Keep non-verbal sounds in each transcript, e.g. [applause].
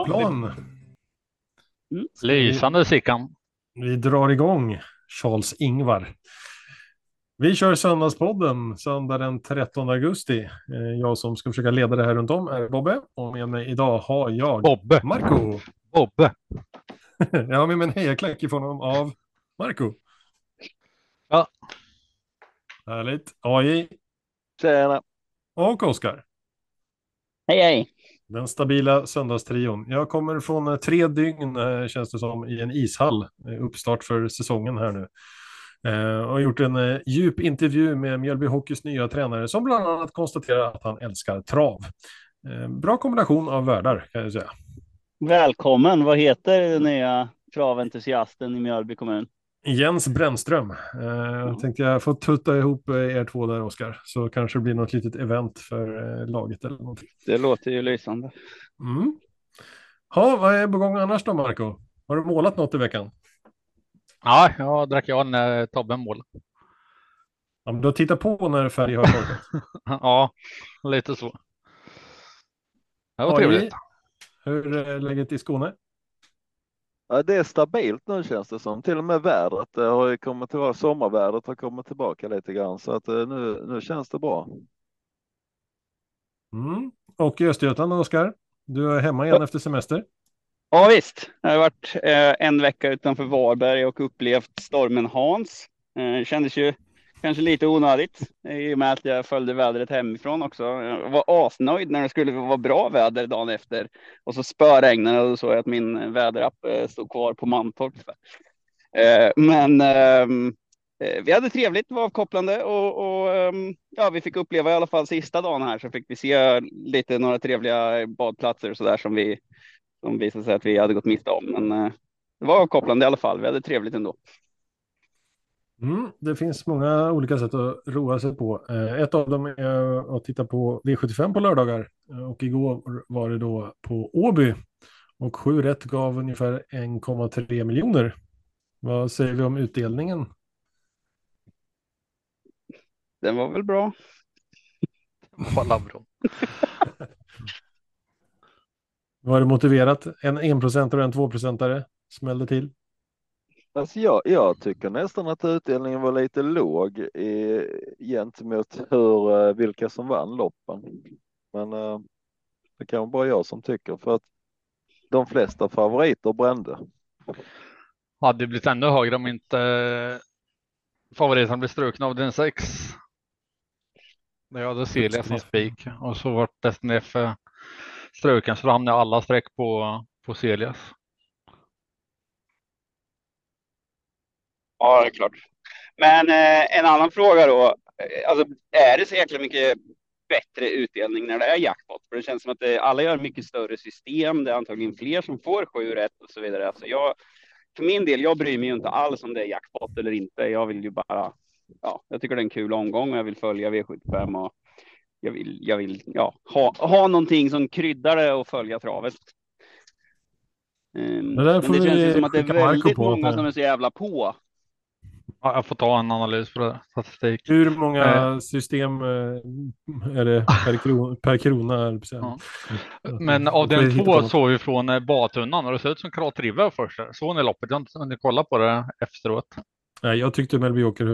En Ja. Mm. Lysande Sickan. Vi drar igång Charles-Ingvar. Vi kör Söndagspodden söndag den 13 augusti. Eh, Jag som ska försöka leda det här runt om är Bobbe och med mig idag har jag Bobbe. Marco. Bobbe. [laughs] Jag har med mig en hejaklack i form av Marco. Ja. Härligt. AJ Tjena. och Oskar. Hej hej! Den stabila söndagstrion. Jag kommer från eh, tre dygn, eh, känns det som, i en ishall. Uppstart för säsongen här nu. Eh, jag har gjort en djup intervju med Mjölby Hockeys nya tränare som bland annat konstaterar att han älskar trav. Bra kombination av världar kan jag säga. Välkommen! Vad heter den nya traventusiasten i Mjölby kommun? Jens Brännström. Eh, tänkte jag få tutta ihop eh, er två där, Oskar. Så kanske det blir något litet event för eh, laget eller någonting. Det låter ju lysande. Mm. Ja, vad är på gång annars då, Marco? Har du målat något i veckan? Ja, jag drack jag när Tobbe mål. Ja, men du har tittat på när färg har torkat. [laughs] Ja, lite så. Det var trevligt. Hur är läget i Skåne? Ja, det är stabilt nu känns det som. Till och med vädret det har ju kommit tillbaka. Sommarvädret har kommit tillbaka lite grann så att eh, nu, nu känns det bra. Mm. Och i Östergötland, Oskar? Du är hemma igen efter semester? Ja visst, jag har varit eh, en vecka utanför Varberg och upplevt stormen Hans. Eh, kändes ju kanske lite onödigt i och med att jag följde vädret hemifrån också. Jag var asnöjd när det skulle vara bra väder dagen efter och så spöregnade och då såg jag att min väderapp eh, stod kvar på Mantorp. Eh, men ehm, eh, vi hade trevligt, det var avkopplande och, och ehm, ja, vi fick uppleva i alla fall sista dagen här så fick vi se lite några trevliga badplatser och så där som vi som visade sig att vi hade gått miste om. Men det var avkopplande i alla fall. Vi hade trevligt ändå. Mm. Det finns många olika sätt att roa sig på. Eh, Ett av dem är att titta på V75 på lördagar. Eh, Och igår var det då på Åby. Och sju rätt gav ungefär 1,3 miljoner. Vad säger vi om utdelningen? Den var väl bra. Kolla bra. [laughs] Var det motiverat? En 1% och en 2% smällde till. Alltså jag, jag tycker nästan att utdelningen var lite låg i, gentemot hur, eh, vilka som vann loppen. Men eh, det kan vara bara jag som tycker för att de flesta favoriter brände. Hade blivit ännu högre om inte eh, favoriten blev struken av den 6. Jag hade Celia som spik och så vart SNF eh, struken så då hamnade alla streck på, på Celias. Ja, det är klart. Men eh, en annan fråga då. Eh, Alltså, är det så jäkla mycket bättre utdelning när det är jackpot? För det känns som att det, alla gör mycket större system. Det är antagligen fler som får sju rätt och så vidare. Alltså jag, för min del, jag bryr mig ju inte alls om det är jackpot eller inte. Jag vill ju bara, ja, jag tycker det är en kul omgång och jag vill följa V75 och jag vill, jag vill ja, ha, ha någonting som kryddar det och följa travet. Där men det känns som att det är väldigt många som är så jävla på. Ja, jag får ta en analys på det. Statistik. Hur många system eh, är det per, kron, per krona? Ja. Men av den två såg vi från eh, badtunnan och det ser ut som Karl Trive först. Såg ni loppet? Jag har inte hunnit kolla på det efteråt. Nej, jag tyckte Melby Joker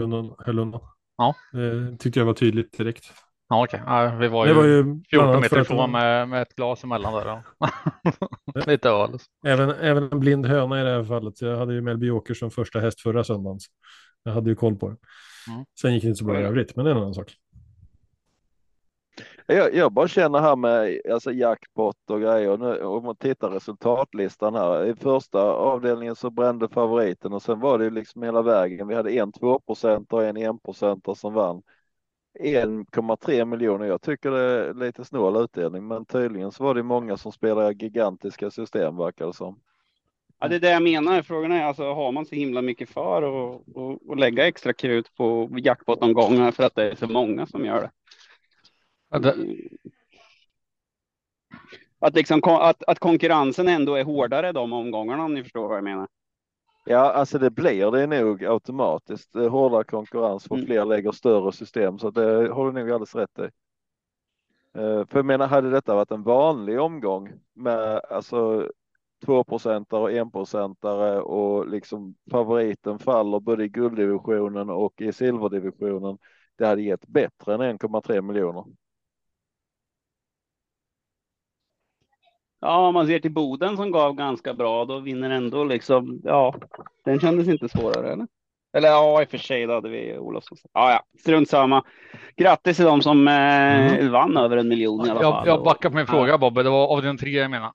höll undan. Ja. Det tyckte jag var tydligt direkt. Ja, okej. Ja, vi var ju, var ju bland 14 annat för meter ifrån med, med ett glas emellan där. [laughs] Lite öl. Även, även en blind höna i det här fallet. Jag hade ju Melby Joker som första häst förra söndagen. Jag hade ju koll på det. Mm. Sen gick det inte så bra i övrigt, men det är en annan sak. Jag, jag bara känner här med alltså jackpot och grejer. Nu, om man tittar resultatlistan här. I första avdelningen så brände favoriten och sen var det ju liksom hela vägen. Vi hade en 2% och en 1% som vann. 1,3 miljoner. Jag tycker det är lite snål utdelning, men tydligen så var det många som spelar gigantiska system verkar det som. Ja, det är det jag menar. Frågan är alltså, har man så himla mycket för och, och, och lägga extra krut på jackpot-omgångar för att det är så många som gör det? Ja, det, Att, liksom, att, att konkurrensen ändå är hårdare de omgångarna om ni förstår vad jag menar. Ja, alltså det blir det nog automatiskt. Det är hårdare konkurrens för Mm. fler lägger större system så att det har du nog alldeles rätt i. Eh, för jag menar, hade detta varit en vanlig omgång med alltså 2-procentare och 1-procentare och liksom favoriten faller både i gulddivisionen och i silverdivisionen. Det hade gett bättre än 1,3 miljoner. Ja, om man ser till Boden som gav ganska bra, då vinner ändå liksom, ja, den kändes inte svårare eller? Eller ja, i och för sig, då hade vi Olofsson. Ja, ja, strunt samma. Grattis till de som eh, mm. vann över en miljon i alla jag, fall. Jag backar på min fråga Bobbe, det var av den tre jag menar.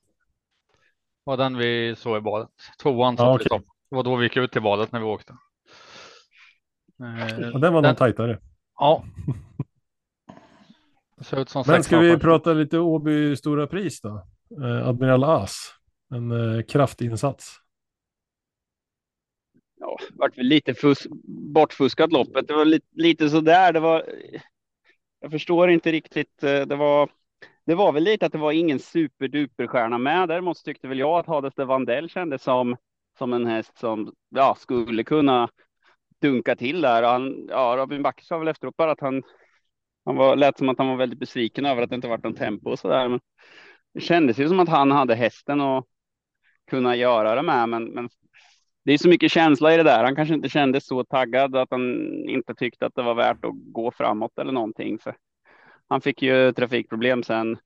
Det var den vi såg i badet. Tvåan ja, okay. Det var då vi gick ut till badet när vi åkte. Eh, och den var nog tajtare. Ja. [laughs] Men ska vi prata lite Åby Stora Pris då? Eh, Admiral As, en eh, kraftinsats. Ja, vart väl lite fus bortfuskat loppet. Det var lite, lite sådär. Det var. Jag förstår inte riktigt. Eh, det var. Det var väl lite att det var ingen superduperstjärna med. Däremot tyckte väl jag att Hades de Vandell kändes som som en häst som ja, skulle kunna dunka till där. Han, ja, Robin Backe sa väl efteråt bara att han, han var, lät som att han var väldigt besviken över att det inte varit någon tempo och så där. Men det kändes ju som att han hade hästen och kunna göra det med, men, men det är så mycket känsla i det där. Han kanske inte kände så taggad att han inte tyckte att det var värt att gå framåt eller någonting. För han fick ju trafikproblem sen.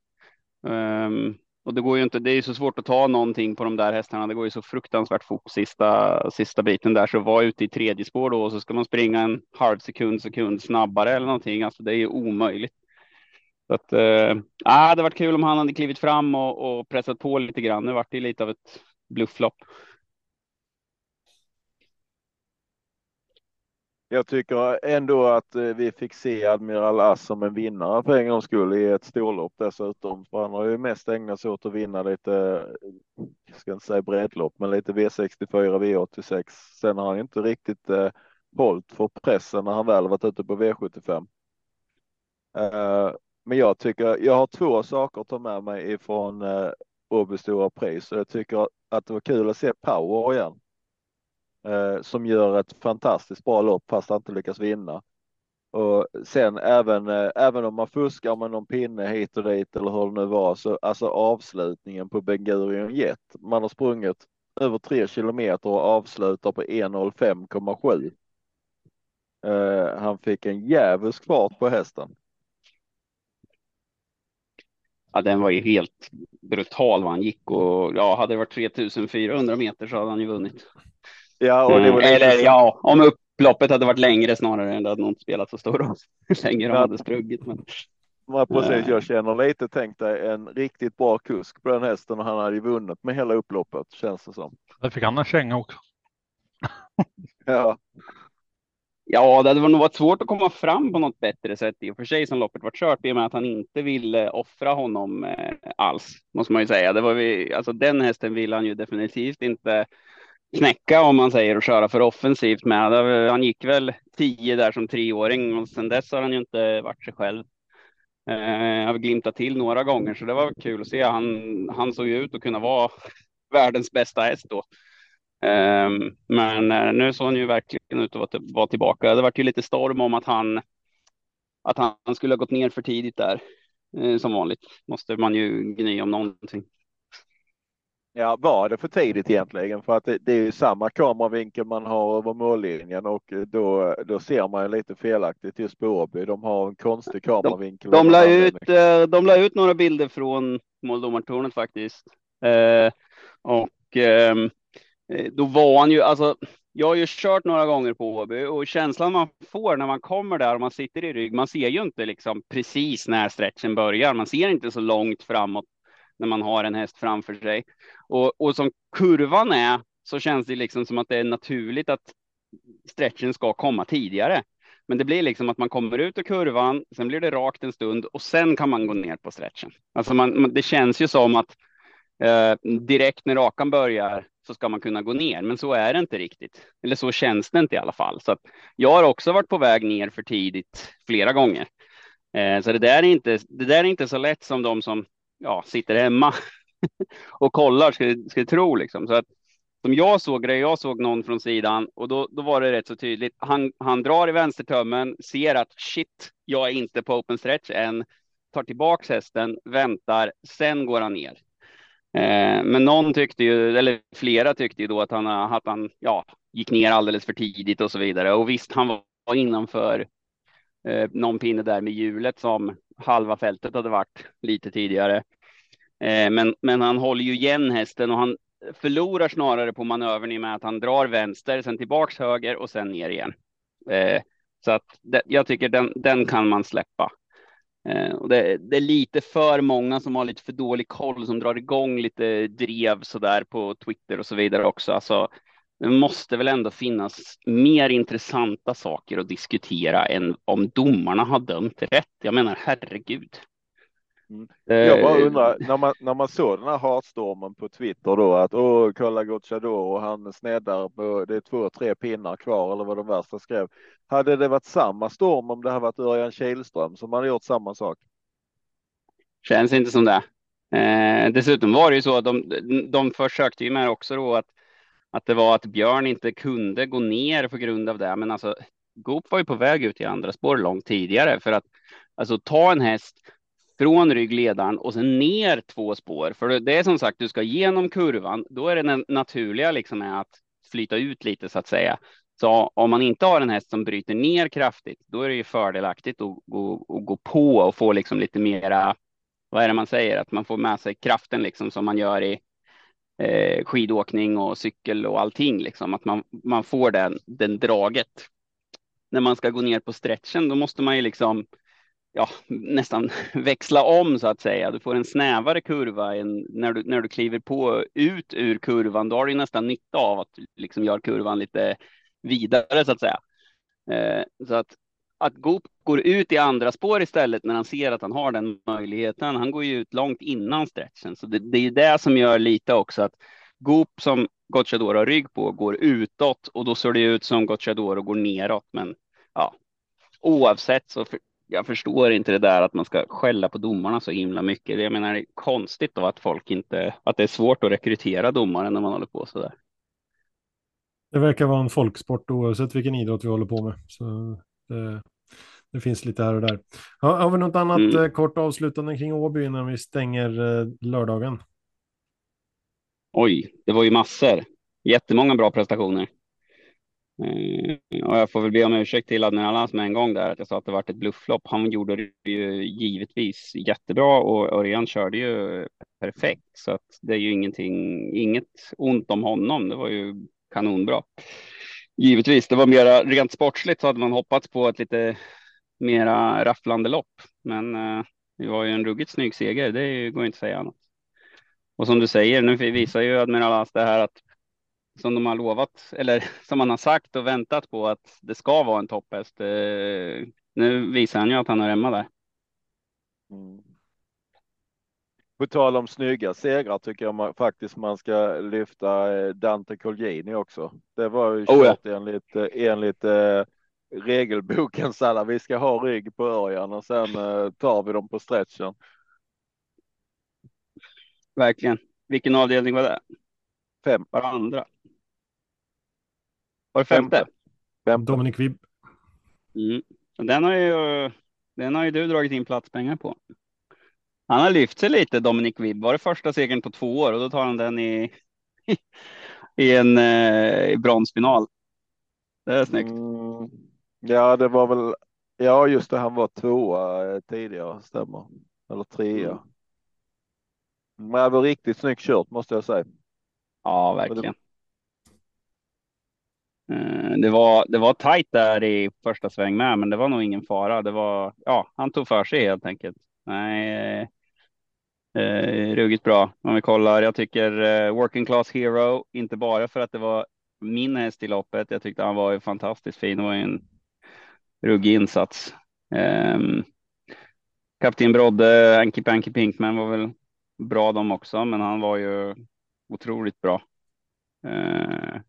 Um, och det går ju inte. Det är ju så svårt att ta någonting på de där hästarna. Det går ju så fruktansvärt fort sista sista biten där. Så var ute i tredje spår då och så ska man springa en halv sekund sekund snabbare eller någonting. Alltså det är ju omöjligt. Så att, äh, det hade varit kul om han hade klivit fram och, och pressat på lite grann. Nu vart det lite av ett blufflopp. Jag tycker ändå att eh, vi fick se Admiral Ass som en vinnare för en gångs skull i ett storlopp dessutom. För han har ju mest ägnat sig åt att vinna lite, eh, jag ska inte säga breddlopp, men lite V64, V86. Sen har han inte riktigt eh, hållit för pressen när han väl varit ute på V75. Eh, men jag tycker jag har två saker att ta med mig ifrån eh, Åby Stora Pris och jag tycker att det var kul att se Power igen. Eh, som gör ett fantastiskt bra lopp fast han inte lyckas vinna. Och sen även, eh, även om man fuskar med någon pinne hit och dit eller hur det nu var, så alltså avslutningen på Ben Gurion Jet. Man har sprungit över tre kilometer och avslutar på 1.05,7. Uh, eh, han fick en djävulsk fart på hästen ja, den var ju helt brutal vad han gick och ja, hade det varit 3400 meter så hade han ju vunnit. Ja, och det var mm. Eller ja, om upploppet hade varit längre snarare än det hade inte spelat så stor roll hur länge de ja. hade sprungit. Men... Ja, precis, jag känner lite, tänk dig en riktigt bra kusk på den hästen och han hade ju vunnit med hela upploppet känns det som. Det fick han en känga också. [laughs] ja. Ja, det hade nog varit svårt att komma fram på något bättre sätt i och för sig som loppet var kört i och med att han inte ville offra honom eh, alls, måste man ju säga. Det var vi, alltså den hästen vill han ju definitivt inte knäcka om man säger och köra för offensivt med. Han gick väl tio där som treåring och sedan dess har han ju inte varit sig själv. Eh, har glimtat till några gånger så det var kul att se. Han, han såg ju ut att kunna vara [laughs] världens bästa häst då. Ehm, men eh, nu såg han ju verkligen ut att vara tillbaka. Det var ju lite storm om att han att han skulle ha gått ner för tidigt där. Eh, som vanligt måste man ju gny om någonting. Ja, var det för tidigt egentligen? För att det, det är ju samma kameravinkel man har över mållinjen och då, då ser man ju lite felaktigt just på Åby. De har en konstig kameravinkel. De, de, la ut, eh, de la ut några bilder från måldomartornet faktiskt. Eh, och eh, Eh, då var han ju, alltså, jag har ju kört några gånger på Åby och känslan man får när man kommer där och man sitter i rygg, man ser ju inte liksom precis när stretchen börjar. Man ser inte så långt framåt när man har en häst framför sig. Och, och som kurvan är så känns det liksom som att det är naturligt att stretchen ska komma tidigare. Men det blir liksom att man kommer ut ur kurvan, sen blir det rakt en stund och sen kan man gå ner på stretchen. Alltså man, det känns ju som att eh, direkt när rakan börjar så ska man kunna gå ner, men så är det inte riktigt. Eller så känns det inte i alla fall. Så jag har också varit på väg ner för tidigt flera gånger. Eh, så det där, är inte, det där är inte så lätt som de som ja, sitter hemma [laughs] och kollar Ska du tro. Liksom. Så att, som jag såg det, jag såg någon från sidan och då, då var det rätt så tydligt. Han, han drar i vänstertömmen, ser att shit, jag är inte på open stretch än. tar tillbaks hästen, väntar, sen går han ner. Eh, men någon tyckte ju, eller flera tyckte ju då att han, att han ja, gick ner alldeles för tidigt och så vidare. Och visst, han var innanför eh, någon pinne där med hjulet som halva fältet hade varit lite tidigare. Eh, men, men han håller ju igen hästen och han förlorar snarare på manövern i och med att han drar vänster, sen tillbaks höger och sen ner igen. Eh, så att det, jag tycker den, den kan man släppa. Eh, och det, det, är lite för många som har lite för dålig koll som drar igång lite drev så där på Twitter och så vidare också. Alltså, det måste väl ändå finnas mer intressanta saker att diskutera än om domarna har dömt rätt. Jag menar herregud. Mm. Jag bara undrar, när man, när man såg den här hatstormen på Twitter då att åh, kolla Gocciador och han sneddar på, det är två, tre pinnar kvar eller vad de värsta skrev. Hade det varit samma storm om det hade varit Örjan Kihlström som hade gjort samma sak? Känns inte som det. Eh, dessutom var det ju så att de, de försökte ju med också då att, att det var att Björn inte kunde gå ner på grund av det. Men alltså, Goop var ju på väg ut i andra spår långt tidigare för att alltså ta en häst från ryggledaren och sen ner två spår. För det är som sagt, du ska genom kurvan. Då är det naturliga liksom är att flyta ut lite så att säga. Så om man inte har en häst som bryter ner kraftigt, då är det ju fördelaktigt att gå, att gå på och få liksom lite mera, vad är det man säger, att man får med sig kraften liksom som man gör i eh, skidåkning och cykel och allting, liksom att man, man får den, den draget. När man ska gå ner på stretchen, då måste man ju liksom ja, nästan [laughs] växla om så att säga. Du får en snävare kurva än när du, när du kliver på ut ur kurvan. Då har du nästan nytta av att liksom gör kurvan lite vidare så att säga. Eh, så att, att gå går ut i andra spår istället när han ser att han har den möjligheten. Han går ju ut långt innan stretchen, så det, det är det som gör lite också att Goop som Gocciador har rygg på går utåt och då ser det ut som Gocciador går neråt. Men ja, oavsett så för, jag förstår inte det där att man ska skälla på domarna så himla mycket. Jag menar, det är konstigt då att folk inte, att det är svårt att rekrytera domare när man håller på så där. Det verkar vara en folksport oavsett vilken idrott vi håller på med. Så det, det finns lite här och där. Ja, har vi något annat mm. Eh, kort avslutande kring Åby innan vi stänger eh, lördagen? Oj, det var ju massor. Jättemånga bra prestationer. Eh, och jag får väl be om ursäkt till Admiral Alans med en gång där att jag sa att det varit ett blufflopp. Han gjorde det ju givetvis jättebra och Örjan körde ju perfekt så att det är ju ingenting, inget ont om honom. Det var ju kanonbra. Givetvis, det var mera rent sportsligt så hade man hoppats på ett lite mera rafflande lopp, men eh, det var ju en ruggigt snygg seger. Det går inte att säga annat. Och som du säger, nu visar ju Admiral Alans det här att som de har lovat eller [laughs] som man har sagt och väntat på att det ska vara en topphäst. Eh, nu visar han ju att han har hemma där. Mm. På tal om snygga segrar tycker jag man, faktiskt man ska lyfta eh, Dante Colgjini också. Det var ju oh, ja. enligt, eh, enligt eh, regelbokens alla. Vi ska ha rygg på Örjan och sen eh, tar vi dem på stretchen. Verkligen. Vilken avdelning var det? Fem. Varandra. Var det femte? femte. Dominic Wibb. Mm. Den har ju, den har ju du dragit in platspengar på. Han har lyft sig lite, Dominic Wibb. Var det första segern på två år och då tar han den i, [laughs] i en eh, bronsfinal. Det är snyggt. Mm. Ja, det var väl. Ja, just det. Han var tvåa eh, tidigare, stämmer. Eller trea. Mm. Men det var riktigt snyggt kört måste jag säga. Ja, verkligen. Eh, det var, det var tajt där i första sväng med, men det var nog ingen fara. Det var, ja, han tog för sig helt enkelt. Nej, eh, ruggigt bra. Om vi kollar, jag tycker eh, Working Class Hero, inte bara för att det var min häst i loppet. Jag tyckte han var ju fantastiskt fin. Det var en ruggig insats. Eh, Kapten Brodde, Anki Panky Pinkman var väl bra de också, men han var ju otroligt bra. Eh,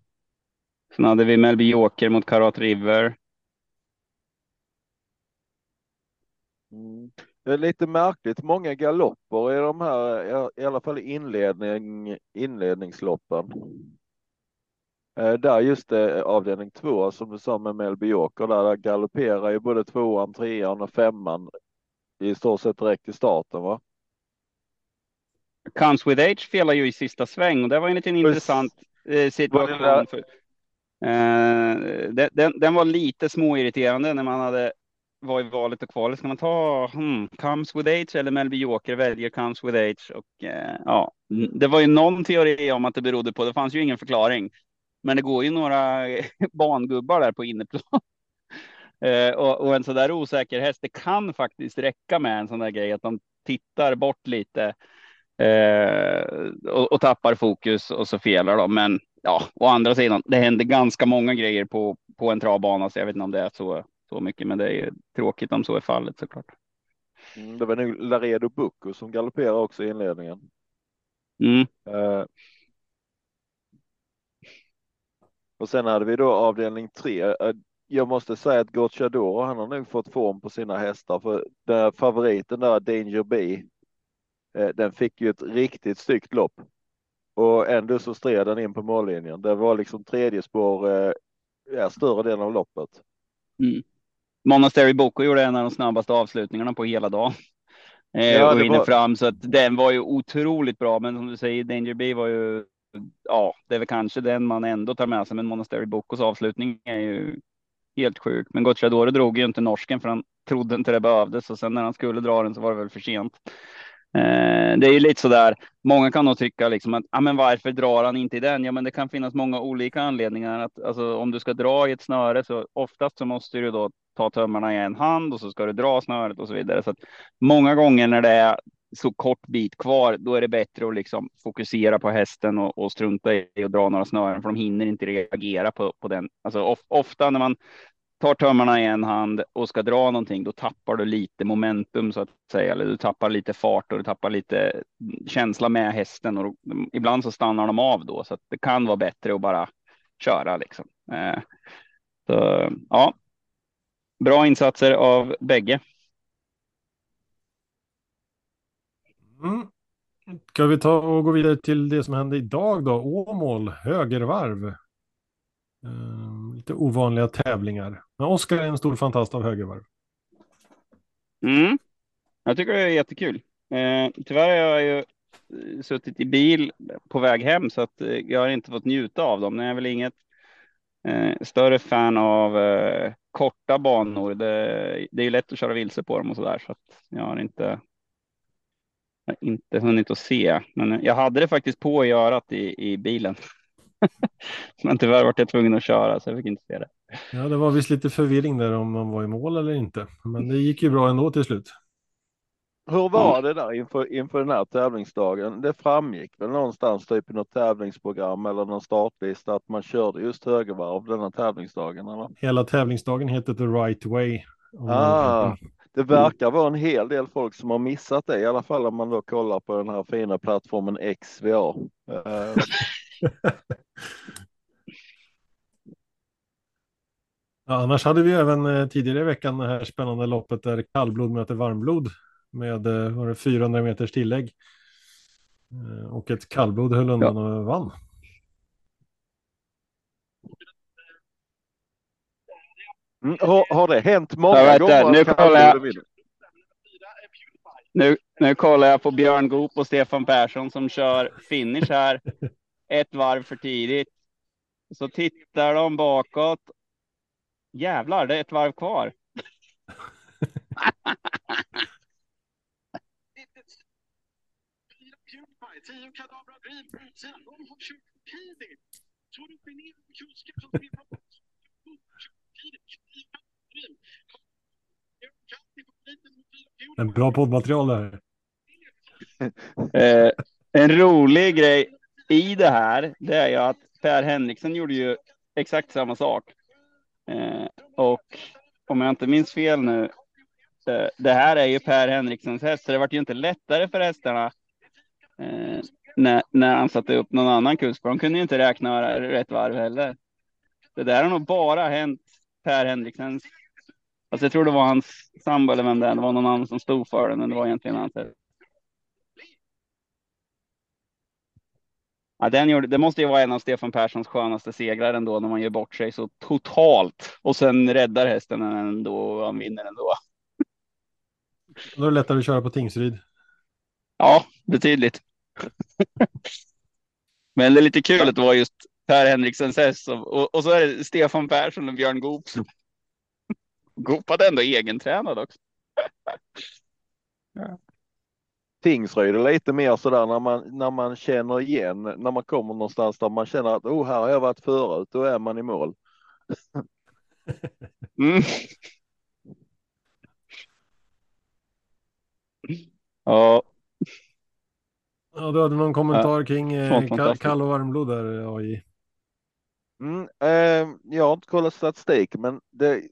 Sen hade vi Melby Joker mot Karat River. Mm. Det är lite märkligt, många galopper i de här, i alla fall inledning, inledningsloppen. Eh, där just det, avdelning två som du sa med Melby Joker, där, galopperar ju både tvåan, trean och femman i stort sett direkt i starten va? Comes with age felar ju i sista sväng och det var en liten intressant eh, situation. För, eh, den, den, den, var lite småirriterande när man hade var i valet och kvalet. Ska man ta hmm, Comes with age eller Melby Joker väljer Comes with age? Och eh, ja, det var ju någon teori om att det berodde på. Det fanns ju ingen förklaring, men det går ju några [laughs] bangubbar där på inneplan. [laughs] eh, och, och, en så där osäker häst. Det kan faktiskt räcka med en sån där grej att de tittar bort lite eh, och, och, tappar fokus och så felar de. Men ja, å andra sidan, det händer ganska många grejer på på en travbana, så jag vet inte om det är så så mycket, men det är tråkigt om så är fallet såklart. Mm, det var nog Laredo Bucco som galopperar också i inledningen. Mm. Uh, och sen hade vi då avdelning tre. Uh, jag måste säga att Gocciadoro, han har nog fått form på sina hästar för den favoriten där Danger B. Uh, den fick ju ett riktigt styggt lopp och ändå så stred den in på mållinjen. Det var liksom tredje spår, ja, större delen av loppet. Mm. Monastery Boko gjorde en av de snabbaste avslutningarna på hela dagen. Eh, ja, och var... fram så att den var ju otroligt bra. Men som du säger, Danger B var ju. Ja, det är väl kanske den man ändå tar med sig. Men Monastery Bokos avslutning är ju helt sjuk. Men Gocciadoro drog ju inte norsken för han trodde inte det behövdes och sen när han skulle dra den så var det väl för sent. Eh, det är ju lite så där. Många kan nog tycka liksom att, ah, men varför drar han inte i den? Ja, men det kan finnas många olika anledningar. Att, alltså, om du ska dra i ett snöre så oftast så måste du då ta tömmarna i en hand och så ska du dra snöret och så vidare. Så att många gånger när det är så kort bit kvar, då är det bättre att liksom fokusera på hästen och, och strunta i att dra några snören, för de hinner inte reagera på, på den. Alltså of, ofta när man tar tömmarna i en hand och ska dra någonting, då tappar du lite momentum så att säga, eller du tappar lite fart och du tappar lite känsla med hästen och ibland så stannar de av då, så att det kan vara bättre att bara köra liksom. Eh, så, ja, bra insatser av bägge. Mm. Ska vi ta och gå vidare till det som hände idag då? Åmål, högervarv. Uh, lite ovanliga tävlingar. Men Oskar är en stor fantast av högervarv. Mm. Jag tycker det är jättekul. Uh, tyvärr har jag ju eh, suttit i bil på väg hem så att eh, jag har inte fått njuta av dem. Jag är väl inget eh, större fan av korta banor. Det, det är lätt att köra vilse på dem och så där så att jag har inte. Jag har inte hunnit att se, men jag hade det faktiskt på i örat i, i bilen. [laughs] men tyvärr var jag tvungen att köra så jag fick inte se det. Ja, det var visst lite förvirring där om man var i mål eller inte, men det gick ju bra ändå till slut. Hur var det där inför, inför den här tävlingsdagen? Det framgick väl någonstans typ i något tävlingsprogram eller någon startlista att man körde just högervarv denna tävlingsdagen? Eller? Hela tävlingsdagen heter The Right Way. Ah, det verkar vara en hel del folk som har missat det, i alla fall om man då kollar på den här fina plattformen XVA. Uh. ja, annars hade vi även eh, tidigare i veckan det här spännande loppet där kallblod möter varmblod med eh, var det 400 meters tillägg. Eh, och ett kallblod höll undan ja. och vann. Mm, har, har, det hänt många jag gånger? Nu kollar, jag, nu, nu kollar jag på Björn Goop och Stefan Persson som kör finish här ett varv för tidigt. Så tittar de bakåt. Jävlar, det är ett varv kvar. [laughs] Tio kadabra driv på utsidan. De har kört tidigt. Så du generar kusken som vill ha en bra poddmaterial där. eh, en rolig grej i det här, det är ju att Per Henriksen gjorde ju exakt samma sak. Eh, och om jag inte minns fel nu, eh, det här är ju Per Henriksens häst, så det vart ju inte lättare för hästarna eh, när, när han satte upp någon annan kusk, för de kunde ju inte räkna rätt varv heller. Det där har nog bara hänt Per Henriksens. Alltså jag tror det var hans sambo eller vem det är, det var någon annan som stod för den, men det var egentligen hans. Ja, den gjorde, det måste ju vara en av Stefan Perssons skönaste segrar ändå när man gör bort sig så totalt och sen räddar hästen ändå och han vinner ändå. Då är det lättare att köra på Tingsryd. Ja, betydligt. [laughs] Men det är lite kul att det var just Per Henriksens häst och, och så är det Stefan Persson och Björn Goop. Goop hade ändå egentränad också. [laughs] ja. Tingsryd är lite mer sådär när man, när man känner igen, när man kommer någonstans där man känner att oh, här har jag varit förut, då är man i mål. [laughs] mm. Ja. Ja, du hade någon kommentar kring eh, kall och varmblod där, AI? Mm, eh, jag har inte kollat statistik, men det,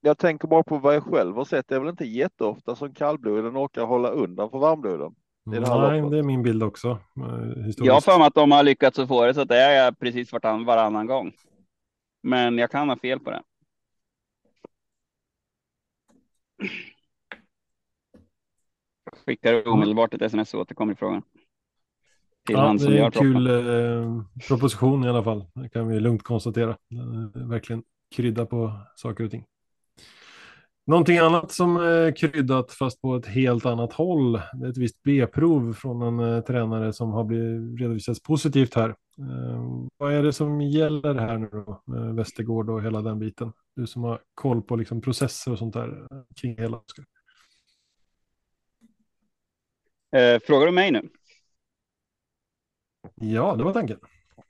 jag tänker bara på vad jag själv har sett. Det är väl inte jätteofta som kallbloden orkar hålla undan för varmbloden. Det Nej, loppet. det är min bild också. Eh, jag har för mig att de har lyckats att få det så att det är precis varann, varannan gång. Men jag kan ha fel på det. skickar omedelbart ett sms och återkommer i frågan. Till ja, han som det är en kul eh, proposition i alla fall. Det kan vi lugnt konstatera. verkligen krydda på saker och ting. Någonting annat som är kryddat fast på ett helt annat håll. Det är ett visst B-prov från en uh, tränare som har blivit redovisats positivt här. Uh, vad är det som gäller här nu då? Med Västergård och hela den biten. Du som har koll på liksom, processer och sånt där kring hela. Eh, frågar du mig nu? Ja, det var tanken.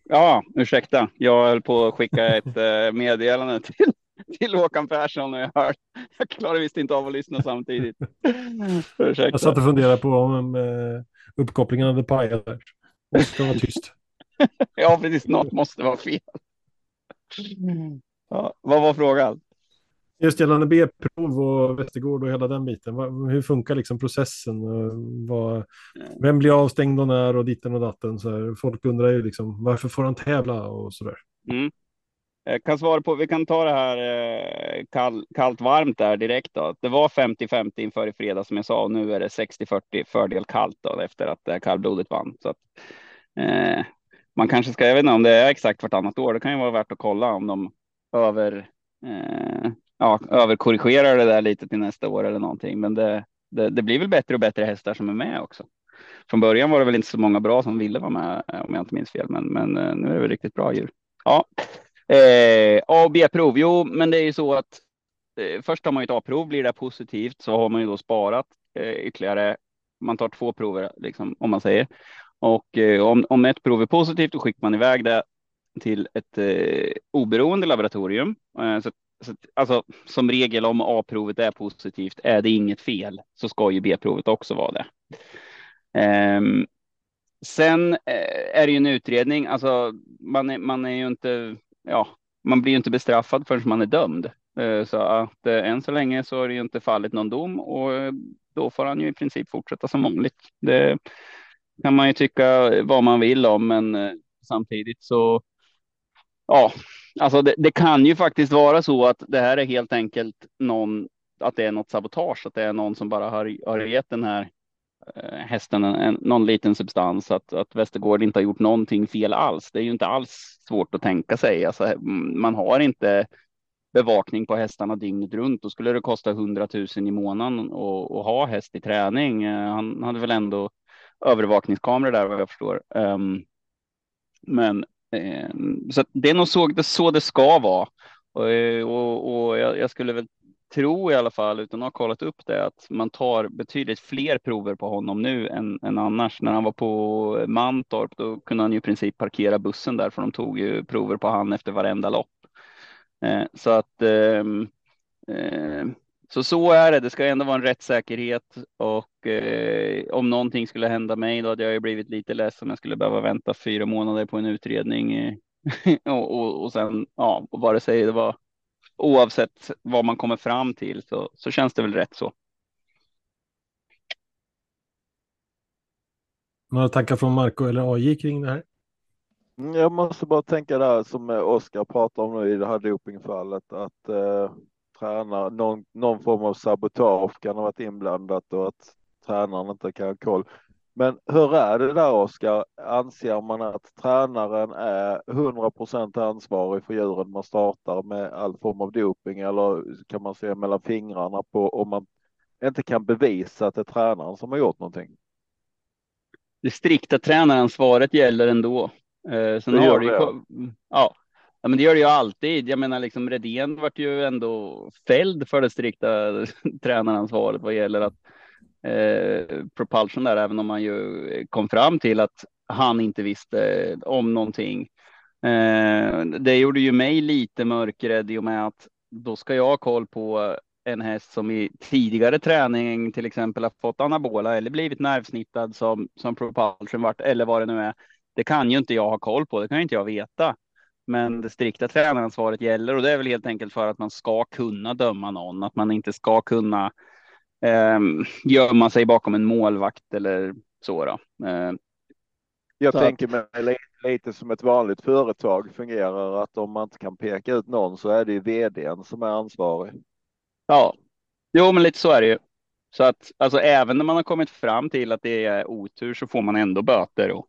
Ja, ursäkta. Jag höll på att skicka ett eh, meddelande till, [laughs] till Håkan Persson och jag hör. Jag klarar visst inte av att lyssna samtidigt. [laughs] Ursäkta. Jag satt och funderade på om eh, uppkopplingen hade pajat. Det ska vara tyst. [laughs] ja, precis. Något måste vara fel. Ja, vad var frågan? Just gällande B-prov och Västergård och hela den biten. Hur funkar liksom processen? Vad, vem blir avstängd och när och ditten och datten? Så här, folk undrar ju liksom varför får han tävla och så där. Mm. Jag kan svara på, vi kan ta det här eh, kall, kallt varmt där direkt då. Det var 50-50 inför i fredag som jag sa och nu är det 60-40 fördel kallt då efter att det kallblodet vann. Så att, eh, man kanske ska, jag vet inte om det är exakt vartannat år, det kan ju vara värt att kolla om de över eh, ja, överkorrigerar det där lite till nästa år eller någonting. Men det, det, det, blir väl bättre och bättre hästar som är med också. Från början var det väl inte så många bra som ville vara med om jag inte minns fel, men, men eh, nu är det väl riktigt bra djur. Ja, eh, A och B-prov. Jo, men det är ju så att eh, först tar man ju ett A-prov. Blir det positivt så har man ju då sparat eh, ytterligare. Man tar två prover liksom, om man säger och eh, om, om ett prov är positivt, då skickar man iväg det till ett eh, oberoende laboratorium. Eh, så så, alltså, som regel om A-provet är positivt, är det inget fel så ska ju B-provet också vara det. Ehm, sen eh, är det ju en utredning, alltså man är, man är ju inte, ja, man blir ju inte bestraffad förrän man är dömd. Uh, så att uh, än så länge så är det ju inte fallit någon dom och uh, då får han ju i princip fortsätta som vanligt. Det kan man ju tycka vad man vill om, men samtidigt så ja, alltså det, det, kan ju faktiskt vara så att det här är helt enkelt någon, att det är något sabotage, att det är någon som bara har, har gett den här eh, Eh, hästen en, en, någon liten substans, att, att Västergård inte har gjort någonting fel alls. Det är ju inte alls svårt att tänka sig. Alltså, mm, man har inte bevakning på hästarna dygnet runt. Då skulle det kosta 100 000 i månaden att, att ha häst i träning. Eh, han hade väl ändå övervakningskameror där vad jag förstår. Um, men eh, så det är nog så det, så det ska vara. Och, och, och jag, jag, skulle väl tro i alla fall, utan att ha kollat upp det, att man tar betydligt fler prover på honom nu än, än annars. När han var på Mantorp, då kunde han ju i princip parkera bussen där, för de tog ju prover på han efter varenda lopp. Eh, så att eh, eh, så så är det. Det ska ändå vara en rättssäkerhet och eh, om någonting skulle hända mig då hade jag ju blivit lite ledsen om jag skulle behöva vänta fyra månader på en utredning eh, [laughs] och, och, och sen ja, och vare sig det var oavsett vad man kommer fram till så, så känns det väl rätt så. Några tankar från Marco eller AJ kring det här? Mm, jag måste bara tänka där som Oskar pratar om nu i det här dopingfallet att eh, tränare, någon, någon form av sabotage kan ha varit inblandat och att tränaren inte kan ha koll. Men hur är det där Oskar? Anser man att tränaren är 100% ansvarig för djuren man startar med all form av doping eller kan man se mellan fingrarna på om man inte kan bevisa att det är tränaren som har gjort någonting. Det strikta tränaransvaret gäller ändå. Eh, sen Det har det ju, det, ja. ja, men det gör det ju alltid. Jag menar, liksom Redén vart ju ändå fälld för det strikta [laughs] tränaransvaret vad gäller att eh, propulsion där, även om man ju kom fram till att han inte visste om någonting. Eh, det gjorde ju mig lite mörkrädd i och med att då ska jag ha koll på en häst som i tidigare träning till exempel har fått anabola eller blivit nervsnittad som, som propulsion vart eller vad det nu är. Det kan ju inte jag ha koll på, det kan ju inte jag veta. Men det strikta tränaransvaret gäller och det är väl helt enkelt för att man ska kunna döma någon, att man inte ska kunna eh, gömma sig bakom en målvakt eller så. Eh, Jag Så att- tänker mig lite, lite som ett vanligt företag fungerar att om man inte kan peka ut någon så är det ju vdn som är ansvarig. Ja, jo, men lite så är det ju. Så att alltså även när man har kommit fram till att det är otur så får man ändå böter och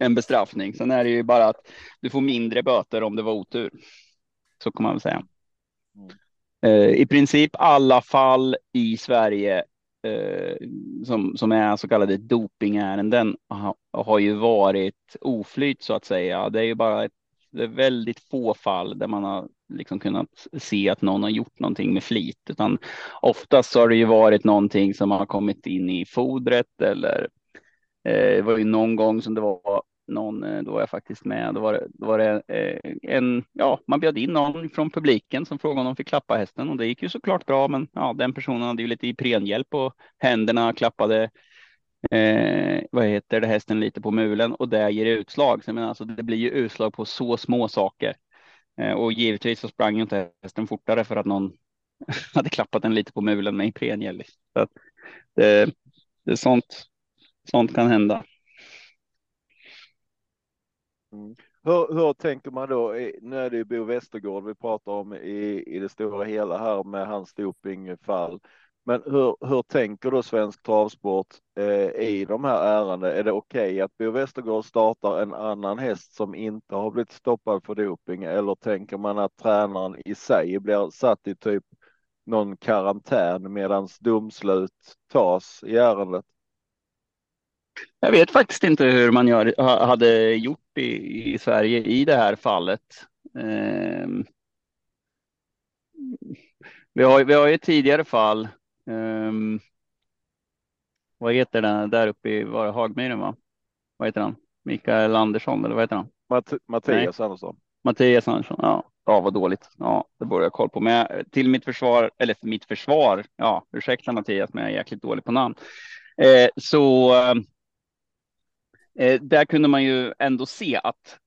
en bestraffning. Sen är det ju bara att du får mindre böter om det var otur. Så kan man väl säga. Mm. Eh, I princip alla fall i Sverige eh, som, som är så kallade dopingärenden har, har ju varit oflyt så att säga. Det är ju bara ett, det är väldigt få fall där man har liksom kunnat se att någon har gjort någonting med flit, utan oftast har det ju varit någonting som har kommit in i fodret eller eh, det var ju någon gång som det var någon, eh, då var jag faktiskt med, då var det, då var det eh, en, ja, man bjöd in någon från publiken som frågade om de fick klappa hästen och det gick ju såklart bra, men ja, den personen hade ju lite Iprenhjälp och händerna, klappade eh, vad heter det, hästen lite på mulen och det ger utslag. Så jag menar, alltså, det blir ju utslag på så små saker. Eh, och givetvis så sprang ju inte hästen fortare för att någon [laughs] hade klappat den lite på mulen med Iprenhjälp. Så att det, det är sånt, sånt kan hända. Mm. Hur, hur tänker man då? Nu är det ju Bo Westergård vi pratar om i, i det stora hela här med hans dopingfall. Men hur, hur tänker då Svensk Travsport eh, i de här ärendena? Är det okej att Bo Westergård startar en annan häst som inte har blivit stoppad för doping? Eller tänker man att tränaren i sig blir satt i typ någon karantän medans domslut tas i ärendet? Jag vet faktiskt inte hur man gör, ha- hade gjort i, i Sverige i det här fallet. Ehm, vi, har, vi har ju tidigare fall. ehm, vad heter den där uppe i var det Hagmyren? Va? Vad heter han? Mikael Andersson eller vad heter han? Matt, Mattias Andersson. Mattias Andersson. Ja, ja vad dåligt. Ja, det borde jag koll på. Men jag, till mitt försvar, eller mitt försvar, ja, ursäkta Mattias, men jag är jäkligt dålig på namn. Eh, så eh, där kunde man ju ändå se att,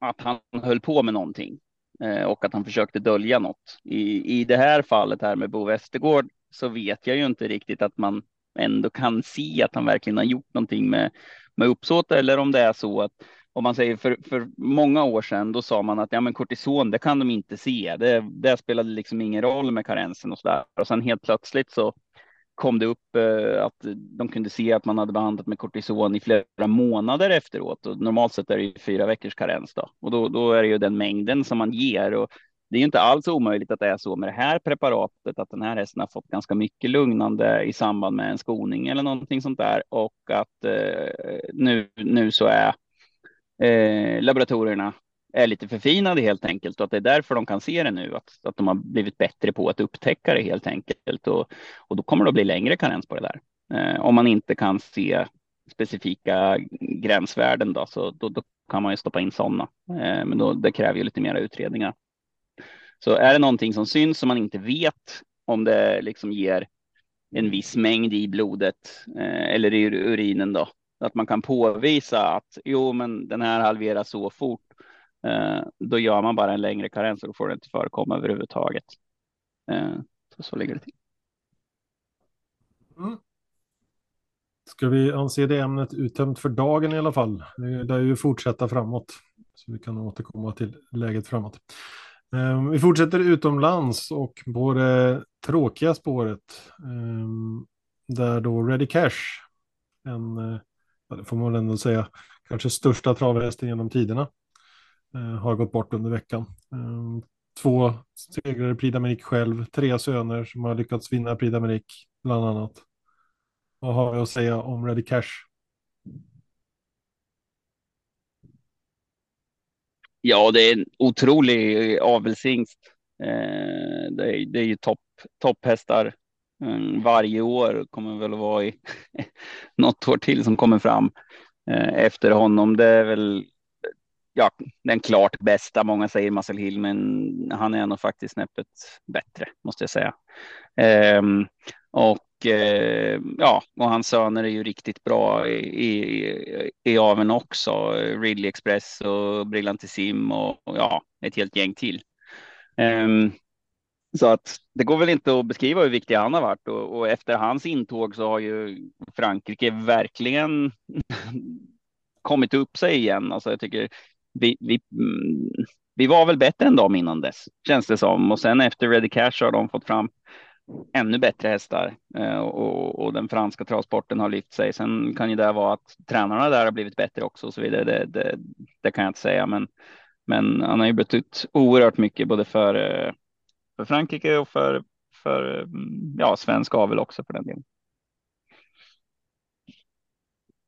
att han höll på med någonting eh, och att han försökte dölja något. I, I det här fallet här med Bo Westergård så vet jag ju inte riktigt att man ändå kan se att han verkligen har gjort någonting med, med uppsåt eller om det är så att om man säger för, för många år sedan, då sa man att ja, men kortison, det kan de inte se. Det, det spelade liksom ingen roll med karensen och så där. Och sen helt plötsligt så kom det upp eh, att de kunde se att man hade behandlat med kortison i flera månader efteråt. Och normalt sett är det ju fyra veckors karens då. Och då, då är det ju den mängden som man ger. Och det är ju inte alls omöjligt att det är så med det här preparatet, att den här hästen har fått ganska mycket lugnande i samband med en skoning eller någonting sånt där. Och att eh, nu, nu så är eh, laboratorierna är lite förfinade helt enkelt och att det är därför de kan se det nu, att, att de har blivit bättre på att upptäcka det helt enkelt och, och då kommer det att bli längre karens på det där. Eh, om man inte kan se specifika gränsvärden då, så då, då kan man ju stoppa in sådana. Eh, men då, det kräver ju lite mera utredningar. Så är det någonting som syns som man inte vet om det liksom ger en viss mängd i blodet eh, eller i urinen då, att man kan påvisa att jo, men den här halveras så fort. Eh, då gör man bara en längre karens och då får det inte förekomma överhuvudtaget. Eh, så, så ligger det till. Mm. Ska vi anse det ämnet uttömt för dagen i alla fall? Det lär ju fortsätta framåt. Så vi kan återkomma till läget framåt. Eh, vi fortsätter utomlands och på det tråkiga spåret. Eh, där då Ready Cash, en, eh, det får man väl ändå säga, kanske största travhästen genom tiderna, Eh, har gått bort under veckan. Ehm, två segrar i Prix d'Amérique själv, tre söner som har lyckats vinna Prix d'Amérique bland annat. Vad har vi att säga om Ready Cash? Ja, det är en otrolig eh, avelshingst. Eh, det, är, det är ju topp, topphästar varje år. Kommer väl att vara i [laughs] något år till som kommer fram efter honom. Det är väl ja, den klart bästa. Många säger Muscle Hill, men han är nog faktiskt snäppet bättre måste jag säga. Ehm, och uh, ja, och hans söner är ju riktigt bra i, i, i aven också. Ridley Express och Brillantissim och, och ja, ett helt gäng till. Ehm, så att det går väl inte att beskriva hur viktig han har varit och, och efter hans intåg så har ju Frankrike verkligen [laughs] kommit upp sig igen. Alltså jag tycker vi, vi, mm, vi var väl bättre än dem innan dess, känns det som. Och sen efter Ready Cash har de fått fram ännu bättre hästar eh, och, och, den franska travsporten har lyft sig. Sen kan ju det vara att tränarna där har blivit bättre också och så vidare. Det, det, det kan jag inte säga, men, men han har ju betytt oerhört mycket både för, eh, för Frankrike och för, för mm, ja, svensk avel också för den delen.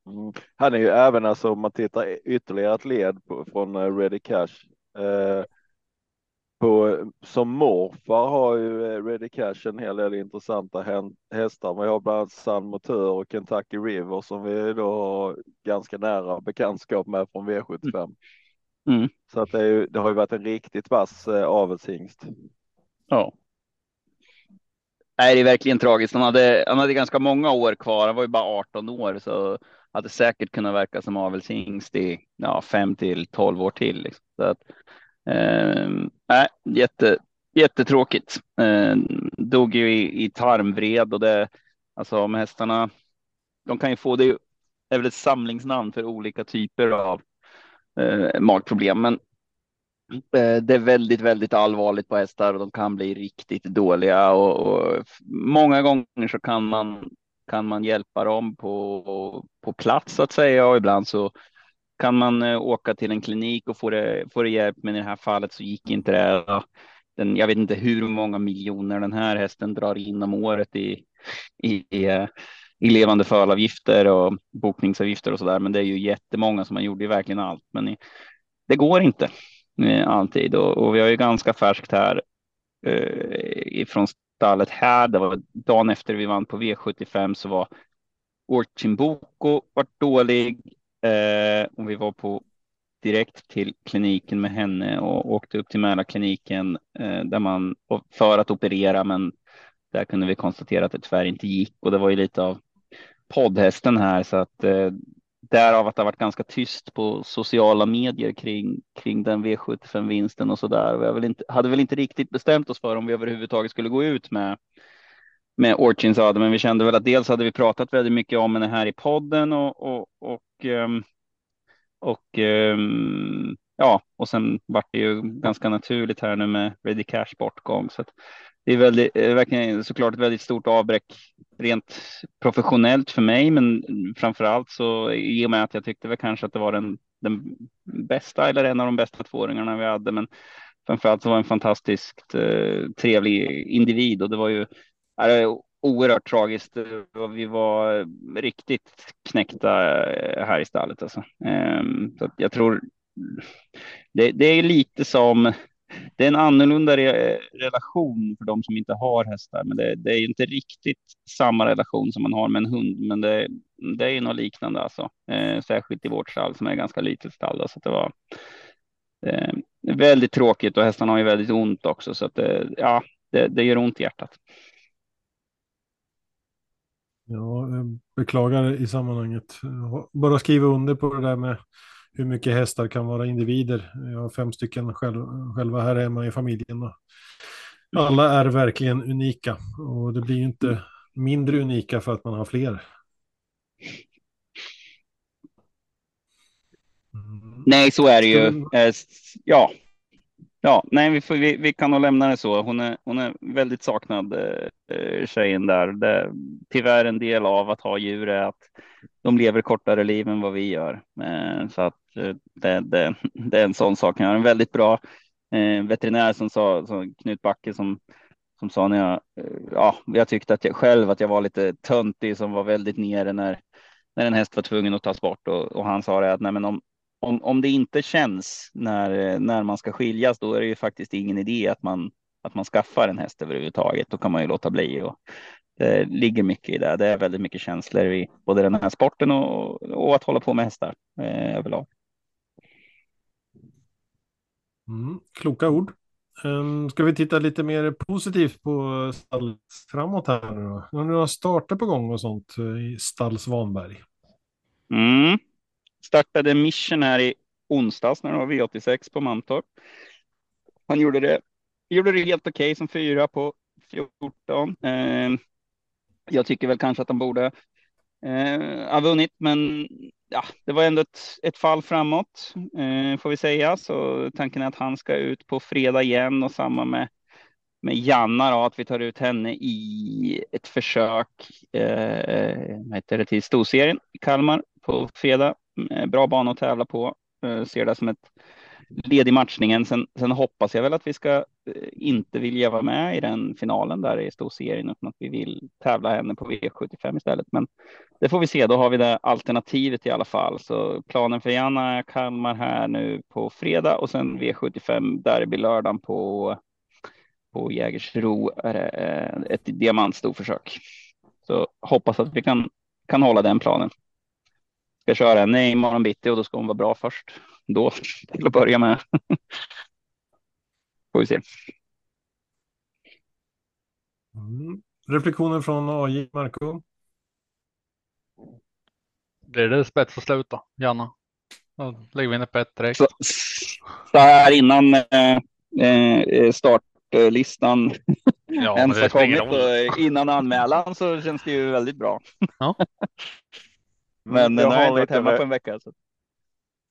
Mm. Han är ju även alltså om man tittar ytterligare ett led på, från uh, Ready Cash. Uh, på, som morfar har ju uh, Ready Cash en hel del intressanta hästar. Vi har bland annat Sun Motör och Kentucky River som vi då har ganska nära bekantskap med från V75. Mm. Så att det, är det har ju varit en riktigt vass uh, avelshingst. Ja. Nej, det är verkligen tragiskt. Han hade, han hade ganska många år kvar. Han var ju bara 18 år, så hade säkert kunnat verka som avelshingst i ja, fem till tolv år till. Liksom. Så att, eh, jätte, jättetråkigt. Eh, dog ju i, i tarmvred och det, alltså om hästarna, de kan ju få, det är väl ett samlingsnamn för olika typer av eh, magproblem, men eh, det är väldigt, väldigt allvarligt på hästar och de kan bli riktigt dåliga och, och många gånger så kan man kan man hjälpa dem på, på plats så att säga och ibland så kan man eh, åka till en klinik och få det, få det hjälp. Men i det här fallet så gick inte det. Den, jag vet inte hur många miljoner den här hästen drar in om året i, i, i, i levande fölavgifter och bokningsavgifter och så där. Men det är ju jättemånga som man gjorde verkligen allt. Men det går inte eh, alltid och, och vi har ju ganska färskt här eh, ifrån stallet här. Det var dagen efter vi vann på V75 så var Orchimboko vart dålig eh, och vi var på direkt till kliniken med henne och åkte upp till Mälarkliniken eh, där man för att operera, men där kunde vi konstatera att det tyvärr inte gick och det var ju lite av poddhästen här så att eh, därav att det har varit ganska tyst på sociala medier kring, kring den V75-vinsten och så där. Vi väl inte, hade väl inte riktigt bestämt oss för om vi överhuvudtaget skulle gå ut med med Orchins Öde, men vi kände väl att dels hade vi pratat väldigt mycket om henne här i podden och, och, och, ehm, och ehm, ja, och sen vart det ju ganska naturligt här nu med Ready Cash bortgång. Så att det är väldigt, eh, verkligen såklart ett väldigt stort avbräck rent professionellt för mig, men framför allt så i och med att jag tyckte väl kanske att det var den, den bästa eller en av de bästa tvååringarna vi hade, men framför allt så var en fantastiskt eh, trevlig individ och det var ju är oerhört tragiskt. Vi var riktigt knäckta eh, här i stallet alltså. Eh, så jag tror det, det är lite som det är en annorlunda re relation för de som inte har hästar, men det, det, är inte riktigt samma relation som man har med en hund, men det, det är något liknande alltså, eh, särskilt i vårt stall som är ganska litet stall. Så det var eh, väldigt tråkigt och hästarna har ju väldigt ont också, så att det, ja, det, det gör ont i hjärtat. Ja, beklagar i sammanhanget. Bara skriva under på det där med hur mycket hästar kan vara individer. Jag har fem stycken själv, själva här hemma i familjen. Och alla är verkligen unika och det blir ju inte mindre unika för att man har fler. Mm. Nej, så är det ju. Eh, ja, ja, nej, vi, får, vi, vi, kan nog lämna det så. Hon är, hon är väldigt saknad, eh, eh, tjejen där. Det, tyvärr en del av att ha djur är att de lever kortare liv än vad vi gör. Eh, så att eh, det, det, det, är en sån sak. Jag har en väldigt bra eh, veterinär som sa, som Knut Backe som, som sa när jag, eh, ja, jag tyckte att jag själv att jag var lite töntig som var väldigt nere när, när en häst var tvungen att tas bort och, och han sa det att nej, men om, om, om det inte känns när, när man ska skiljas, då är det ju faktiskt ingen idé att man, att man skaffar en häst överhuvudtaget. Då kan man ju låta bli. Och det ligger mycket i det. Det är väldigt mycket känslor i både den här sporten och, och att hålla på med hästar eh, överlag. Mm, kloka ord. Um, ska vi titta lite mer positivt på stall framåt här nu då? Nu har starter på gång och sånt eh, i stall Svanberg. Mm. Startade Mission här i onsdags när det var V86 på Mantorp. Han gjorde det, gjorde det helt okej okay, som fyra på 14. Eh, jag tycker väl kanske att han borde eh, ha vunnit, men ja, det var ändå ett, ett fall framåt eh, får vi säga. Så tanken är att han ska ut på fredag igen och samma med med Janna då, att vi tar ut henne i ett försök eh, heter det, till storserien i Kalmar på fredag. Eh, bra bana att tävla på. Eh, ser det som ett led i matchningen. Sen, sen hoppas jag väl att vi ska eh, inte vilja vara med i den finalen där i storserien utan att vi vill tävla henne på V75 istället. Men det får vi se. Då har vi det alternativet i alla fall. Så planen för Janna är Kalmar här nu på fredag och sen V75 derby lördagen på på Jägersro är det ett diamantstorförsök. Så hoppas att vi kan, kan hålla den planen. Ska köra henne imorgon bitti och då ska hon vara bra först. Då [laughs] till att börja med. [laughs] Får vi se. Mm. Reflektioner från AJ, Marco? Blir det spets och slut då, Janna? Då lägger vi in ett bett direkt. Så, så här innan eh, eh startlistan ja, [laughs] ens har kommit och innan anmälan så känns det ju väldigt bra. Ja. Men jag nu har jag inte varit hemma på en vecka. Så.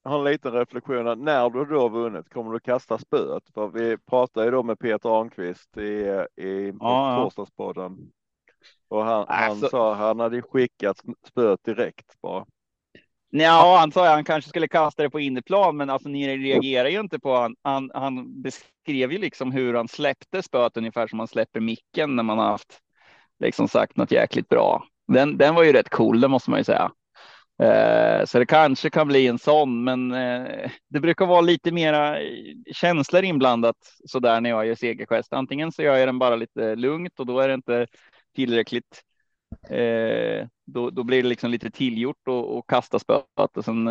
Jag har en liten reflektion. När du då vunnit, kommer du kasta spöet? För vi pratade ju då med Peter Arnqvist i, i ja, torsdagspodden. Och han, han alltså... sa han hade skickat spöet direkt bara. Ja, han sa att han kanske skulle kasta det på inneplan, men alltså ni reagerar ju inte på han. Han, han beskrev ju liksom hur han släppte spöet ungefär som man släpper micken när man har haft liksom sagt något jäkligt bra. Den, den var ju rätt cool, det måste man ju säga. Eh, så det kanske kan bli en sån, men eh, det brukar vara lite mera känslor inblandat så där när jag gör segergest. Antingen så gör jag den bara lite lugnt och då är det inte tillräckligt. Eh, då, då blir det liksom lite tillgjort och, och kasta spöet och sen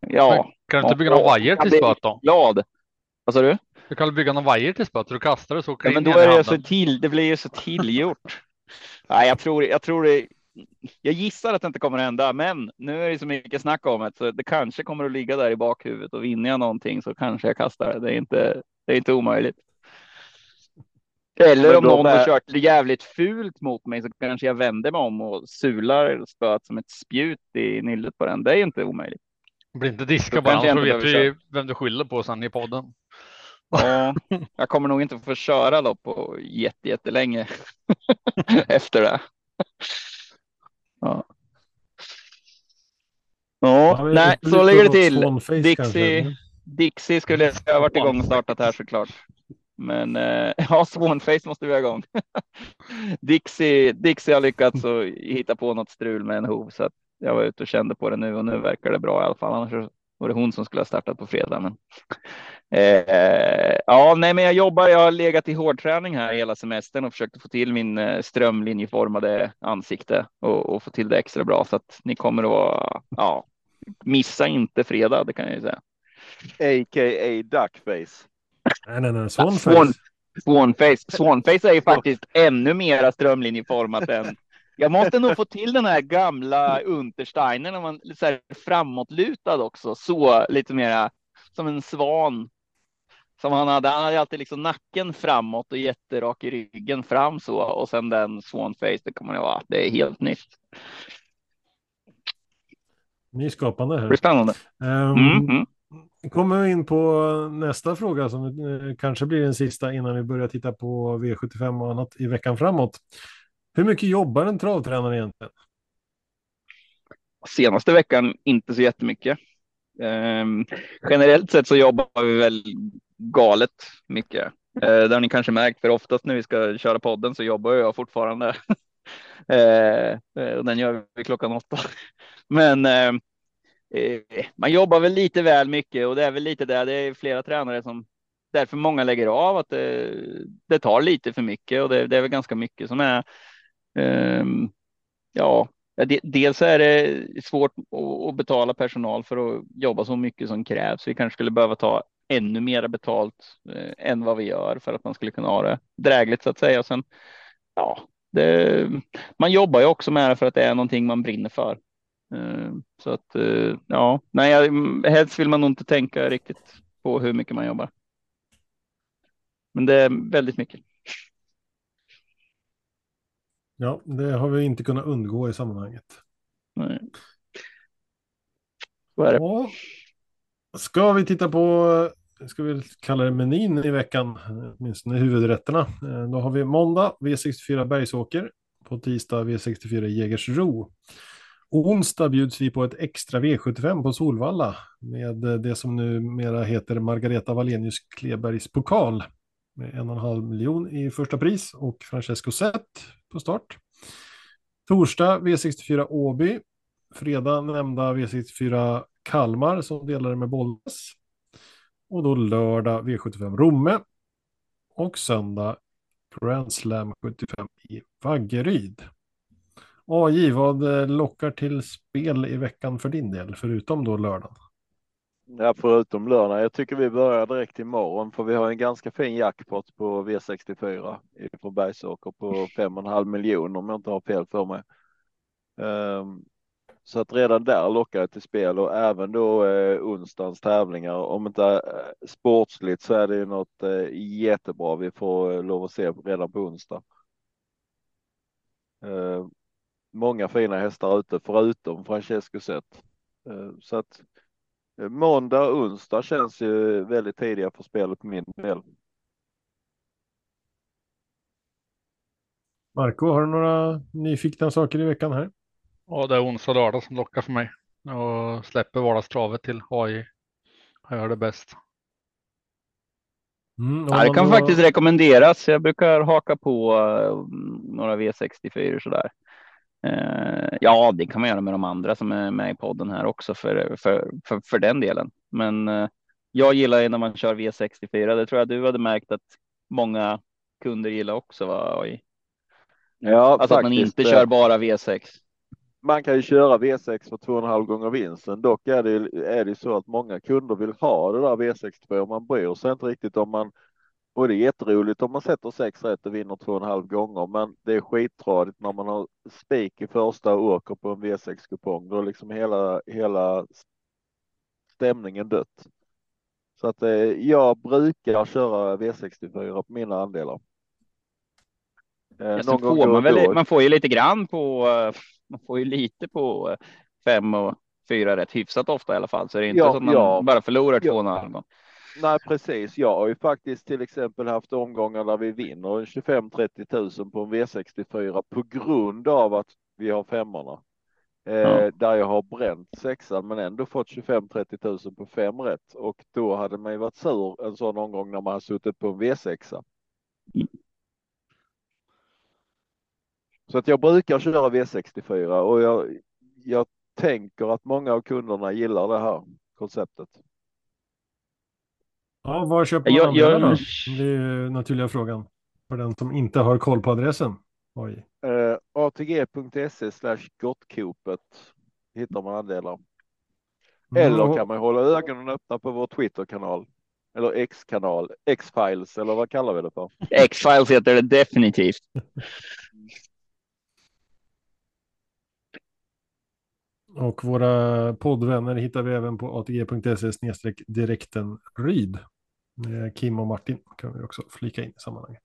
ja. Kan du inte bygga någon vajer till spöet då? Glad. Vad sa du? Du kan bygga någon vajer till spöet, du kastar det så. Ja, men då är det så till. Det blir ju så tillgjort. Nej, jag tror, jag tror det jag gissar att det inte kommer att hända, men nu är det så mycket snack om det, så det kanske kommer att ligga där i bakhuvudet och vinner jag någonting så kanske jag kastar det. Det är inte, det är inte omöjligt. Eller om någon är... har kört jävligt fult mot mig så kanske jag vänder mig om och sular spöet som ett spjut i nyllet på den. Det är inte omöjligt. Blir inte diska bara, så vet vi vem du skyller på sen i podden. Ja, jag kommer nog inte få köra lopp på jättelänge [laughs] efter det. Ja. Ja, nej, så ligger det till. Dixie, Dixie skulle ha varit igång och startat här såklart. Men eh, [laughs] ja, Swanface måste vi ha igång. [laughs] Dixie, Dixie har lyckats hitta på något strul med en hov så att jag var ute och kände på det nu och nu verkar det bra i alla fall. Annars var det hon som skulle ha startat på fredag. Men Eh, ja, nej, men jag jobbar. Jag har legat i hårdträning här hela semestern och försökt få till min eh, strömlinjeformade ansikte och, och, få till det extra bra så att ni kommer att ja, missa inte fredag. Det kan jag ju säga. A.k.a. duckface. Nej, nej, nej, swanface. Swan, swanface. Swanface är ju faktiskt ännu mera strömlinjeformat än jag måste nog få till den här gamla Untersteiner när man så här framåtlutad också, så lite mera som en svan som han hade. Han hade alltid liksom nacken framåt och jätterak i ryggen fram så och sen den swanface. Det kommer det vara. Det är helt nytt. Nyskapande här. Det spännande. Um, mm, mm. Kommer vi in på nästa fråga som eh, kanske blir den sista innan vi börjar titta på V75 och annat i veckan framåt. Hur mycket jobbar en travtränare egentligen? Senaste veckan inte så jättemycket. Um, generellt sett så jobbar vi väl galet mycket. Eh, det har ni kanske märkt, för oftast när vi ska köra podden så jobbar jag fortfarande. [laughs] Eh, eh, och den gör vi klockan åtta. [laughs] Men ehm, man jobbar väl lite väl mycket och det är väl lite där. Det är flera tränare som därför många lägger av att det, det tar lite för mycket och det, det, är väl ganska mycket som är. Ehm, ja, dels är det svårt att betala personal för att jobba så mycket som krävs. Vi kanske skulle behöva ta ännu mera betalt eh, än vad vi gör för att man skulle kunna ha det drägligt så att säga. Och sen, ja, det, man jobbar ju också med det för att det är någonting man brinner för. Ehm, så att eh, ja, nej, helst vill man nog inte tänka riktigt på hur mycket man jobbar. Men det är väldigt mycket. Ja, det har vi inte kunnat undgå i sammanhanget. Nej. Vad är det? Ja. Ska vi titta på, ska vi kalla det menyn i veckan, åtminstone huvudrätterna. Eh, då har vi måndag V64 Bergsåker, på tisdag V64 Jägersro. Onsdag bjuds vi på ett extra V75 på Solvalla med det som numera heter Margareta Wallenius Klebergs pokal med en och en halv miljon i första pris och Francesco Zet på start. Torsdag V64 Åby. Fredag nämnda V64 Kalmar som delade med Bollnäs. Och då lördag V75 Romme. Och söndag Grand Slam 75 i Vaggeryd. AJ, vad lockar till spel i veckan för din del, förutom då lördagen? Ja, förutom lördag. Jag tycker vi börjar direkt imorgon för vi har en ganska fin jackpot på V64 från Bergsåker på 5,5 miljoner om jag inte har fel för mig. Um, så att redan där lockar det till spel och även då eh, onsdagens tävlingar. Om inte eh, sportsligt så är det ju något eh, jättebra vi får eh, lov att se redan på onsdag. Ehm, många fina hästar ute förutom Francesco Zet. Ehm, så att Måndag och onsdag känns ju väldigt tidiga för spelet på min del. Marco, har du några nyfikna saker i veckan här? Ja, det är onsdag och lördag som lockar för mig. Och släpper vardagstravet till AI. Jag gör det bäst. Mm, ja, det kan då... faktiskt rekommenderas. Jag brukar haka på uh, några V64 sådär. Eh, ja, det kan man göra med de andra som är med i podden här också för, för, för, för den delen. Men eh, jag gillar ju när man kör V64. Det tror jag du hade märkt att många kunder gillar också. Va? Ja, alltså faktiskt. att man inte kör eh, bara V6. Man kan ju köra V6 för två och en halv gånger vinsten. Dock är det, är det så att många kunder vill ha det där V62. Man bryr sig inte riktigt om man och det är jätteroligt om man sätter sex rätt och vinner två och en halv gånger, men det är skittradigt när man har spik i första och åker på en V6 kupong. Då är liksom hela, hela stämningen dött. Så att eh, jag brukar köra V64 på mina andelar. Eh, ja, får man, väl, man får ju lite grann på, eh, man får ju lite på eh, fem och fyra rätt hyfsat ofta i alla fall. Så det är inte ja, så att man ja. bara förlorar två och en halv gång. Nej, precis. Jag har ju faktiskt till exempel haft omgångar där vi vinner 25-30 000 på en V64 på grund av att vi har femmorna. Eh, ja. Där jag har bränt sexan men ändå fått 25-30 000 på fem rätt och då hade man ju varit sur en sån omgång när man har suttit på en V6. Mm. Så att jag brukar köra V64 och jag, jag tänker att många av kunderna gillar det här konceptet. Ja, var köper man jag, jag... då? Det är naturliga frågan. För den som inte har koll på adressen. Oj. Uh, eh, ATG.se slash gottkopet hittar man andelar. Mm. Eller kan man hålla ögonen öppna på vår Twitterkanal. Eller X-kanal, X-files eller vad kallar vi det för? X-files heter det definitivt. Och våra poddvänner hittar vi även på atg.se direkten ryd. Kim och Martin kan vi också flika in i sammanhanget.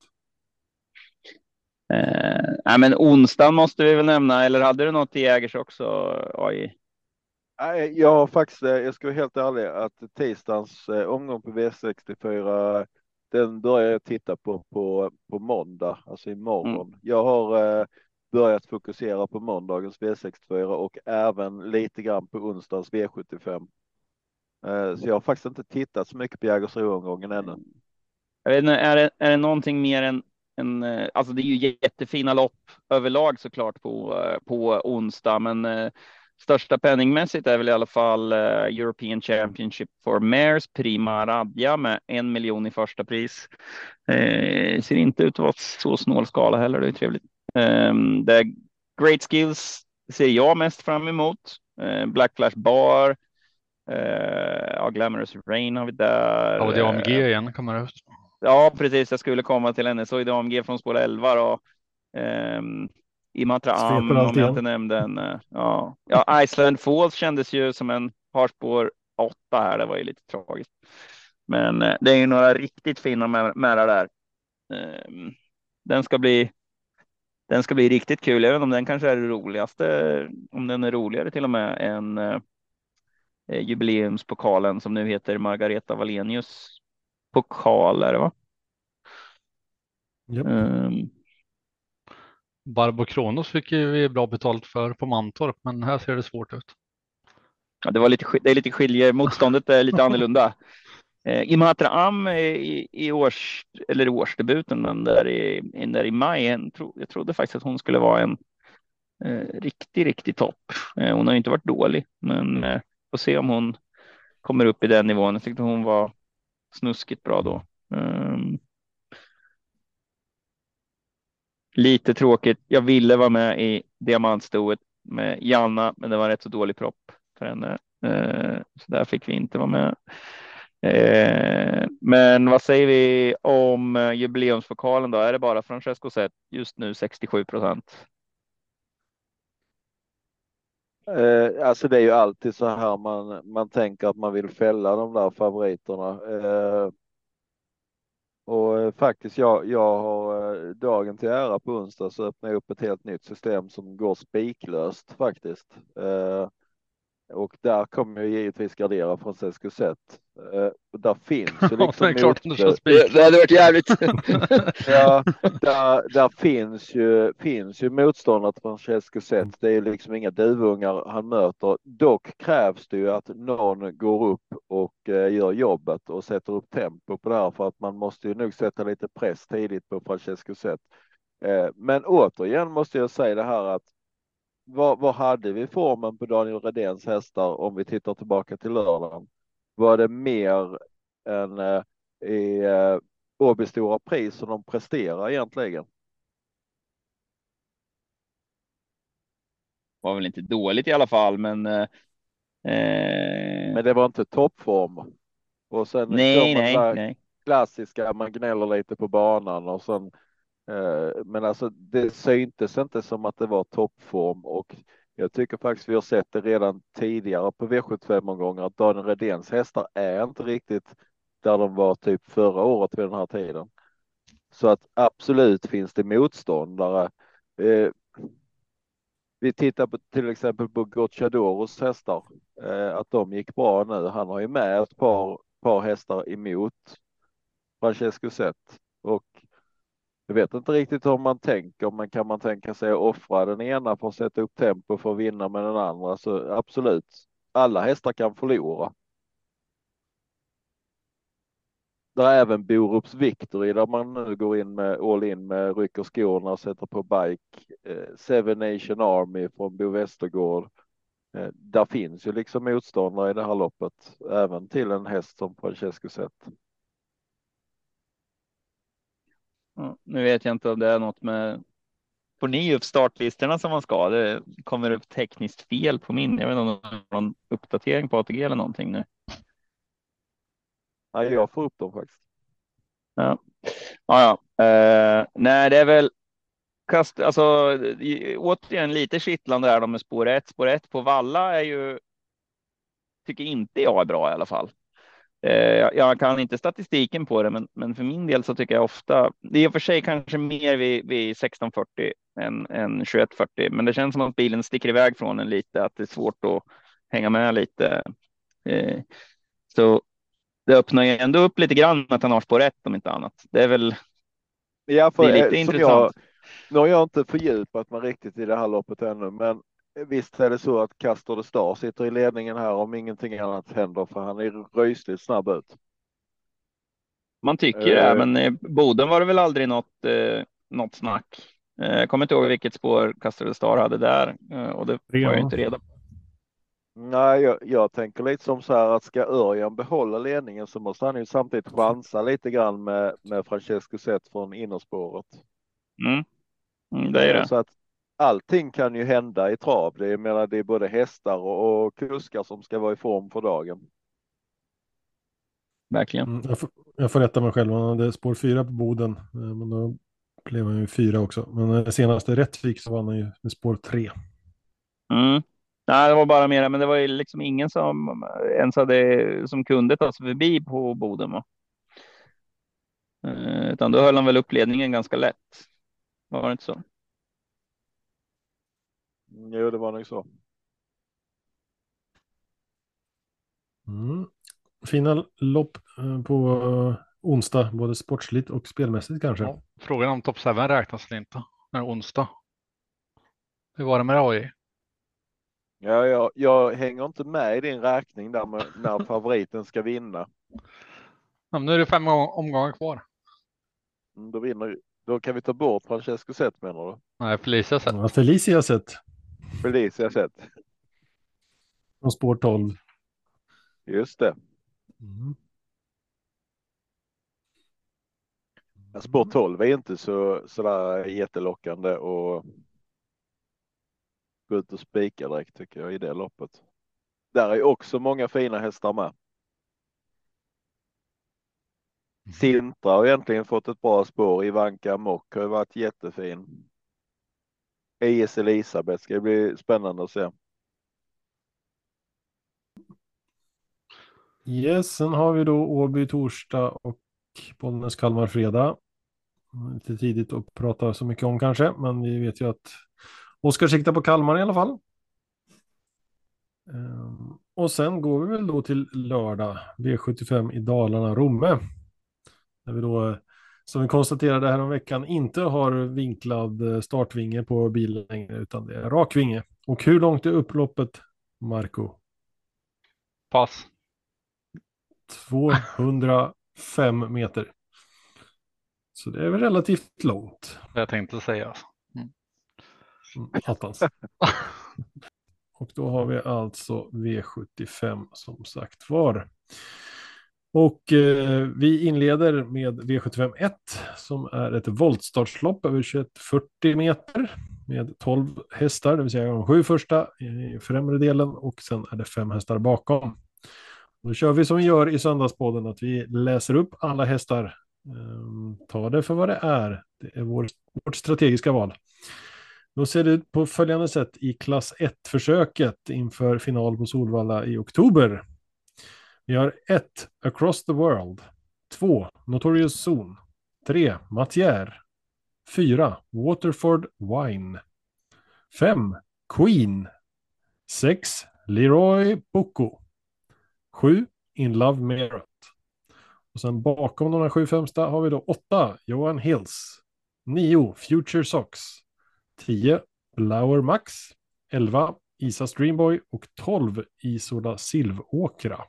Eh, nej, men onsdag måste vi väl nämna, eller hade du något i Jägers också? AI? Nej, jag har faktiskt, eh, jag ska vara helt ärlig, att tisdagens eh, omgång på V64, den börjar jag titta på på, på måndag, alltså imorgon. Mm. Jag har eh, börjat fokusera på måndagens V64 och även lite grann på onsdagens V75. Eh, så jag har faktiskt inte tittat så mycket på Jägersro-omgången ännu. Jag vet inte, är det, är det någonting mer än, än eh, alltså det är ju jättefina lopp överlag såklart på, eh, på onsdag, men största penningmässigt är väl i alla fall European Championship for Mares Prima Radja med en miljon i första pris. Eh, ser inte ut att vara så snål skala heller, det är trevligt. Eh, det är Great Skills ser jag mest fram emot. Eh, Black Flash Bar. Eh, ja, Glamorous Rain har vi där. Ja, och det AMG igen kommer ut. Ja, precis. Jag skulle komma till henne. Så är det AMG från spår 11 då. Eh, Imatra Am, om jag inte nämnde en. Eh, ja. ja, Iceland Falls kändes ju som en parspår 8 här. Det var ju lite tragiskt. Men eh, det är ju några riktigt fina märar där. Ehm, den ska bli den ska bli riktigt kul. Jag vet inte om den kanske är det roligaste, om den är roligare till och med än eh, jubileumspokalen som nu heter Margareta Wallenius pokal är det va? Yep. Um, Barbo Kronos fick ju vi bra betalt för på Mantorp, men här ser det svårt ut. Ja, det var lite, det är lite skilje, motståndet är lite annorlunda. [laughs] Eh, Imatra Am i, i års, eller årsdebuten, den där i, där i maj, en, tro, jag trodde faktiskt att hon skulle vara en eh, riktig, riktig topp. Eh, hon har inte varit dålig, men eh, får se om hon kommer upp i den nivån. Jag tyckte hon var snuskigt bra då. Um, lite tråkigt. Jag ville vara med i diamantstoet med Janna, men det var rätt så dålig propp för henne. Uh, så där fick vi inte vara med. Ehm, men vad säger vi om eh, då? Är det bara Francesco Zet just nu 67 procent? Eh, alltså det är ju alltid så här man, man tänker att man vill fälla de där favoriterna. Eh, och eh, faktiskt jag, jag har eh, dagen till ära på onsdag så öppnar jag upp ett helt nytt system som går spiklöst faktiskt. Eh, och där kommer jag givetvis gardera från Zet. Uh, där finns ju [laughs] liksom. det, klart det, det hade varit jävligt. [laughs] ja, där, där finns ju, finns ju motståndet från Zet. Det är liksom inga duvungar han möter. Dock krävs det ju att någon går upp och uh, gör jobbet och sätter upp tempo på det här för att man måste ju nog sätta lite press tidigt på Francesco Zet. Uh, men återigen måste jag säga det här att vad, vad hade vi formen på Daniel Redéns hästar om vi tittar tillbaka till lördagen? Var det mer än eh, i eh, Åby Stora Pris som de presterar egentligen? Var väl inte dåligt i alla fall, men. Eh... Men det var inte toppform. Och sen nej, nej, nej. klassiska, man gnäller lite på banan och sen Eh, Eh, men alltså det syntes inte som att det var toppform och jag tycker faktiskt vi har sett det redan tidigare på V75 omgångar att Daniel Redéns hästar är inte riktigt där de var typ förra året vid den här tiden. Så att absolut finns det motståndare. Eh, vi tittar på till exempel på Gocciadoros hästar, eh, att de gick bra nu. Han har ju med ett par, par hästar emot Francesco Zet jag vet inte riktigt hur man tänker, men kan man tänka sig att offra den ena för att sätta upp tempo för att vinna med den andra så absolut. Alla hästar kan förlora. Där är även Borups Victory där man nu går in med all in med rycker skorna och sätter på bike. Eh, Seven Nation Army från Bo Westergård. Eh, där finns ju liksom motståndare i det här loppet, även till en häst som Francesco nu vet jag inte om det är något med. Får ni upp startlistorna som man ska? Det kommer upp tekniskt fel på min. Jag vet inte om det är någon uppdatering på ATG eller någonting nu. Nej, jag får upp dem faktiskt. Ja, ja, ja. Eh, nej, det är väl kast, alltså återigen lite kittlande är de med spår 1. Spår 1 på Valla är ju. Tycker inte jag är bra i alla fall. Eh, jag kan inte statistiken på det, men, men för min del så tycker jag ofta, det är i och för sig kanske mer vid, vid 1640 än, än 2140, men det känns som att bilen sticker iväg från en lite, att det är svårt att hänga med lite. Eh, så det öppnar ju ändå upp lite grann att han har spår rätt om inte annat. Det är väl ja, för, det är lite intressant. Jag, nu har jag inte fördjupat mig riktigt i det här loppet ännu, men Visst är det så att Castor de Star sitter i ledningen här om ingenting annat händer för han är röjsligt snabb ut. Man tycker det, Eh. men i Boden var det väl aldrig något, eh, något snack. Eh, Jag kommer inte ihåg vilket spår Castrol Star hade där eh, och det var jag Ja. inte reda på. Nej, jag, jag tänker lite som så här att ska Örjan behålla ledningen så måste han ju samtidigt chansa lite grann med, med Francesco Zet från innerspåret. Mm. Mm, det är det. Så att allting kan ju hända i trav. Det menar, det är både hästar och, och kuskar som ska vara i form för dagen. Verkligen. Mm, jag, får, jag får rätta mig själv, han hade spår fyra på Boden, eh, men då blev han ju fyra också. Men eh, senaste Rättvik så vann han ju med spår tre. Mm. Nej, det var bara mer, men det var ju liksom ingen som ens hade som kunde ta sig förbi på Boden. Va? Eh, Utan då höll han väl upp ledningen ganska lätt. Var det inte så? Mm, Jo, det var nog så. Mm. Fina lopp eh, på eh, onsdag, både sportsligt och spelmässigt kanske. Ja, frågan om topp 7 räknas eller inte. Det är onsdag. Hur var det med AI? Ja, jag, jag hänger inte med i din räkning där med när [laughs] favoriten ska vinna. Ja, nu är det fem om- omgångar kvar. Mm, Då vinner Då kan vi ta bort Francesco Zet menar du? Nej, Felicia sett. Ja, Felicia har sett Felicia Zet. från spår 12. Just det. Mm. Ja, Spår 12 är inte så sådär jättelockande och gå ut och spika direkt tycker jag i det loppet. Där är också många fina hästar med. Sintra har egentligen fått ett bra spår. Ivanka Mock har varit jättefin. IS Elisabeth ska bli spännande att se. Yes, sen har vi då Åby torsdag och Bollnäs Kalmar fredag. Lite tidigt att prata så mycket om kanske, men vi vet ju att Oskar siktar på Kalmar i alla fall. Ehm, och sen går vi väl då till lördag, V75 i Dalarna, Romme. Där vi då, som vi konstaterade här om veckan, inte har vinklad eh, startvinge på bilen längre, utan det är rak vinge. Och hur långt är upploppet, Marco? Pass. 205 [laughs] meter. Så det är väl relativt långt. Jag tänkte säga. Alltså. Mm, Attans. [laughs] Och då har vi alltså V75 som sagt var. Och eh, vi inleder med V75 1 som är ett voltstartslopp över 2140 meter med 12 hästar, det vill säga de sju första i främre delen och sen är det fem hästar bakom. Då kör vi som vi gör i söndagspodden, att vi läser upp alla hästar. Ehm, ta det för vad det är. Det är vår, vårt strategiska val. Då ser det ut på följande sätt i klass 1-försöket inför final på Solvalla i oktober. Vi har 1. Across the World. 2. Notorious Zone. 3. Matière. 4. Waterford Wine. 5. Queen. 6. Leroy Boko. 7. In Love Merit. Och sen bakom de här sju främsta har vi då 8. Johan Hills. 9. Future Socks. 10. Blower Max. 11. Isa Streamboy och 12. Isola Silvåkra.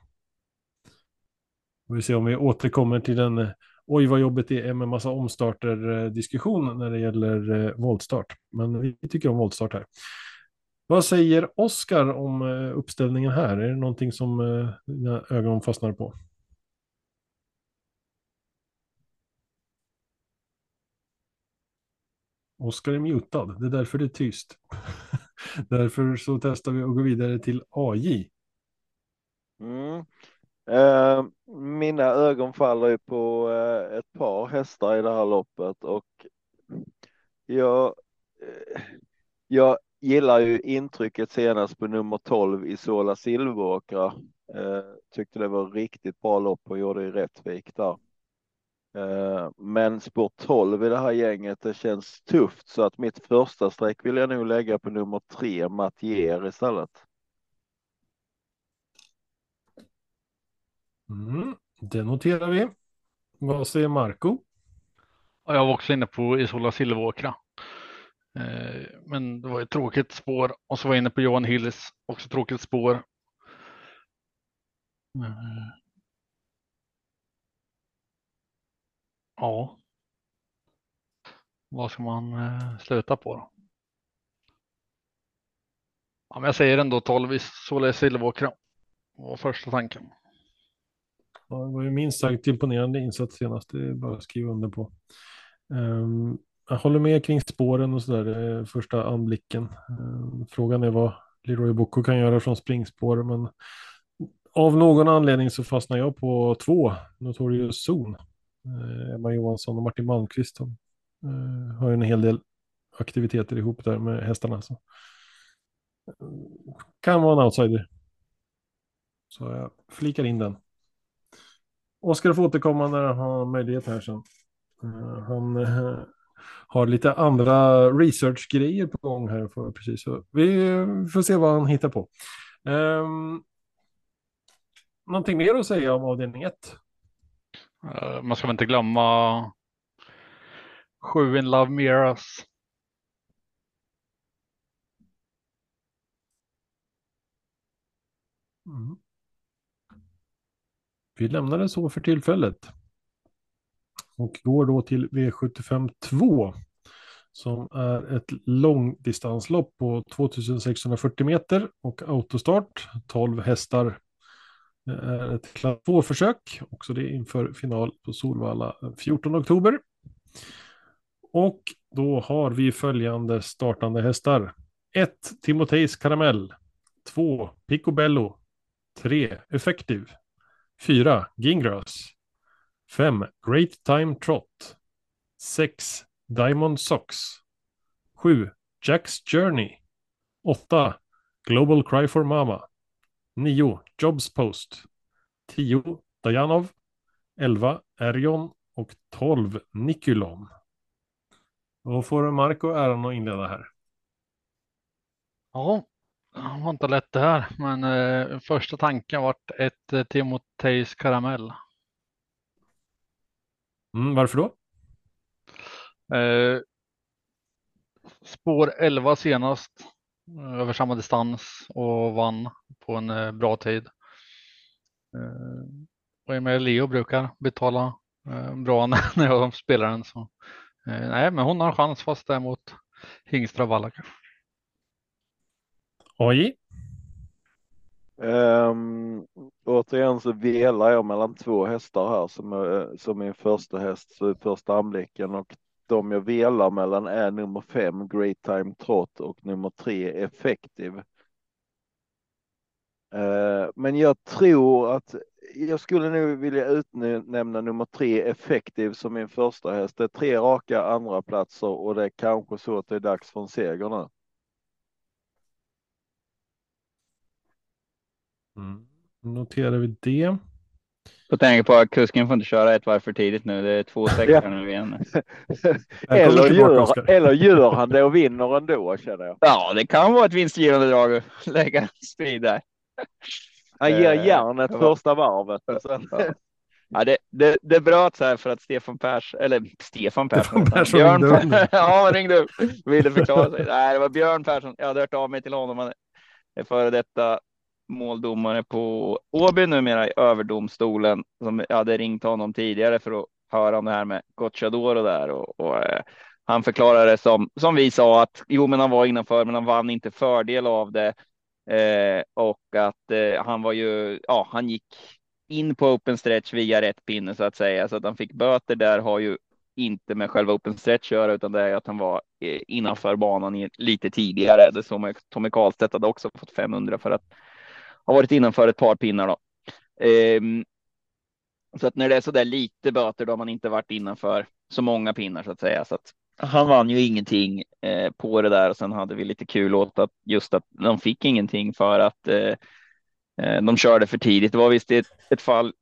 Vi får se om vi återkommer till den eh, oj vad jobbigt det är med massa omstarter eh, diskussion när det gäller eh, voltstart. Men vi tycker om voltstart här. Vad säger Oskar om eh, uppställningen här? Är det någonting som eh, dina ögon fastnar på? Oskar är mutad, det är därför det är tyst. [laughs] därför så testar vi att gå vidare till AJ. Mm. Eh, mina ögon faller ju på eh, ett par hästar i det här loppet och jag, eh, jag gillar ju intrycket senast på nummer 12 Isola Silveråkra. Eh, tyckte det var riktigt bra lopp och gjorde i Rättvik där. Eh, men spår 12 i det här gänget, det känns tufft så att mitt första streck vill jag nog lägga på nummer 3 Matier istället. Mm, det noterar vi. Vad säger Marco? Jag var också inne på Isola Silveråkra. Eh, men det var ett tråkigt spår och så var jag inne på Johan Hills, också tråkigt spår. Eh, ja. Vad ska man eh, sluta på då? Ja, men jag säger ändå 12 Isola-Silvåkra. Silveråkra. var första tanken. Ja, det var ju minst sagt imponerande insats senast, det är bara att skriva under på. Um, jag håller med kring spåren och sådär, eh, första anblicken. Um, frågan är vad Leroy Bocco kan göra från springspår, men av någon anledning så fastnar jag på två, Notorious Zon. Uh, eh, Emma Johansson och Martin Malmqvist uh, har ju en hel del aktiviteter ihop där med hästarna. Så. Kan vara en outsider. Så jag flikar in den. Oskar får återkomma när han har möjlighet här sen. Uh, han uh, har lite andra research-grejer på gång här. För precis. Så vi får se vad han hittar på. Um, någonting mer att säga om avdelning 1? Uh, man ska väl inte glömma Sju in Love Miras. Mm. Vi lämnar det så för tillfället. Och går då till V75 2. Som är ett långdistanslopp på 2640 meter och autostart. 12 hästar. Det är ett klass 2-försök. Också det inför final på Solvalla 14 oktober. Och då har vi följande startande hästar. 1. Timotejs Karamell. 2. Picobello. 3. Effective. 4. Gingras. 5. Great Time Trot. 6. Diamond Socks. 7. Jack's Journey. 8. Global Cry for Mama. 9. Jobs Post. 10. Dajanov. 11. Erion. Och 12. Nikulon. Då får Marco äran att inleda här. Ja, det var inte lätt det här, men eh, första tanken vart ett eh, Timotejs karamell. Mm, varför då? Eh, spår 11 senast eh, över samma distans och vann på en eh, bra tid. Eh, och Emil Leo brukar betala eh, bra [laughs] när jag spelar den. Så. Eh, nej, men hon har chans fast det är mot Hingstra Vallaka. AJ? Um, ehm, återigen så velar jag mellan två hästar här som, är, som min första häst så första anblicken och de jag velar mellan är nummer fem Great Time Trot och nummer tre Effective. Uh, men jag tror att jag skulle nu vilja utnämna nummer tre Effective som min första häst. Det är tre raka andra platser och det är kanske så att det är dags för en seger nu. Mm. Noterar vi det. Jag tänker på att kusken får inte köra ett varv för tidigt nu. Det är två [laughs] sex nu igen. eller, gör, eller gör han det och vinner ändå känner jag. Ja, det kan vara ett vinstgivande drag att lägga speed där. Han ger eh, järnet första varvet. Och sen... Ja, det, det, det bröt så här för att Stefan Persson, eller Stefan Persson, Persson Björn Persson, [laughs] ja, ringde upp, ville förklara sig. Nej, det var Björn Persson. Jag hade hört av mig till honom. Han är före detta måldomare på Åby numera i överdomstolen som jag hade ringt honom tidigare för att höra om det här med Gocciadoro där och, och eh, han förklarade som som vi sa att jo, men han var innanför, men han vann inte fördel av det eh, och att eh, han var ju, ja, han gick in på open stretch via rätt pinne så att säga så att han fick böter där har ju inte med själva open stretch göra utan det är att han var eh, innanför banan lite tidigare. Det såg man Tommy Karlstedt hade också fått 500 för att har varit innanför ett par pinnar då. Um, så att när det är så där lite böter då har man inte varit innanför så många pinnar så att säga. Så att han vann ju ingenting eh, på det där och sen hade vi lite kul åt att just att de fick ingenting för att eh, eh de körde för tidigt. Det var visst ett, ett fall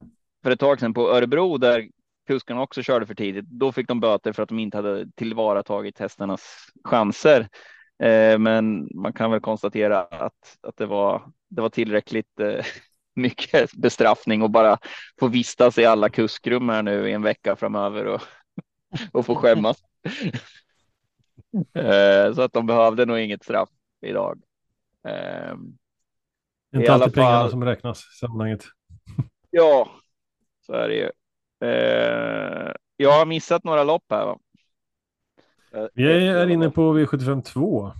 för ett tag sedan på Örebro där kuskarna också körde för tidigt. Då fick de böter för att de inte hade tillvaratagit hästarnas chanser. Eh, men man kan väl konstatera att, att det, var, det var tillräckligt eh, [laughs] mycket bestraffning och bara få vistas i alla kuskrum här nu i en vecka framöver och, [laughs] och få skämmas. [laughs] Eh, så att de behövde nog inget straff idag. Det är inte alltid pengarna fall... som räknas i sammanhanget. Ja, så är det ju. jag har missat några lopp här va? Eh, Vi är alla inne på V75 2.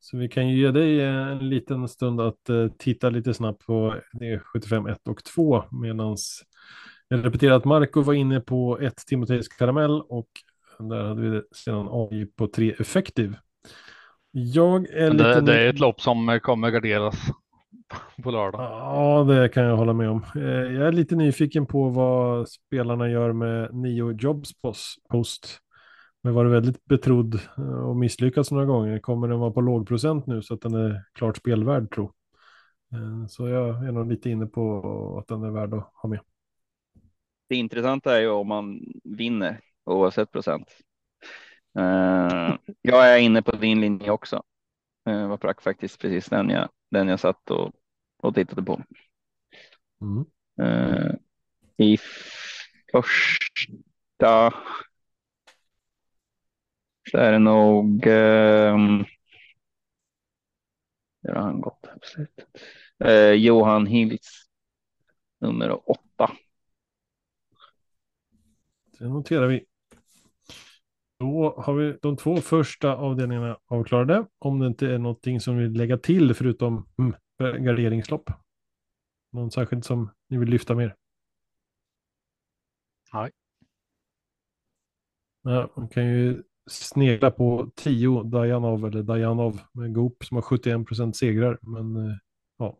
Så vi kan ju ge dig en liten stund att eh, titta lite snabbt på V75 1 och 2 medan jag repeterar att Marco var inne på ett Timoteus Karamell och där hade vi sedan AI på 3 Effective. Jag är lite det, det är ett lopp som kommer garderas [laughs] på lördag. Ja, det kan jag hålla med om. Eh, Jag är lite nyfiken på vad spelarna gör med Nio Jobs pos- Post. Men var väldigt betrodd eh, och misslyckats några gånger. Kommer den vara på låg procent nu så att den är klart spelvärd tro. Eh, Så jag är nog lite inne på att den är värd att ha med. Det intressanta är ju om man vinner oavsett procent. Eh, jag är inne på din linje också. Uh, var faktiskt precis den jag, den jag satt och, och tittade på. Mm. I första så är det nog. Um, hur har han gått? Eh, Johan Hills nummer åtta. Det noterar vi. Då har vi de två första avdelningarna avklarade. Om det inte är någonting som vi vill lägga till förutom mm, garderingslopp. Någon särskilt som ni vill lyfta mer? Nej. Ja, man kan ju snegla på 10 Dajanov eller Dajanov med Goop som har 71 procent segrar. Men eh, ja.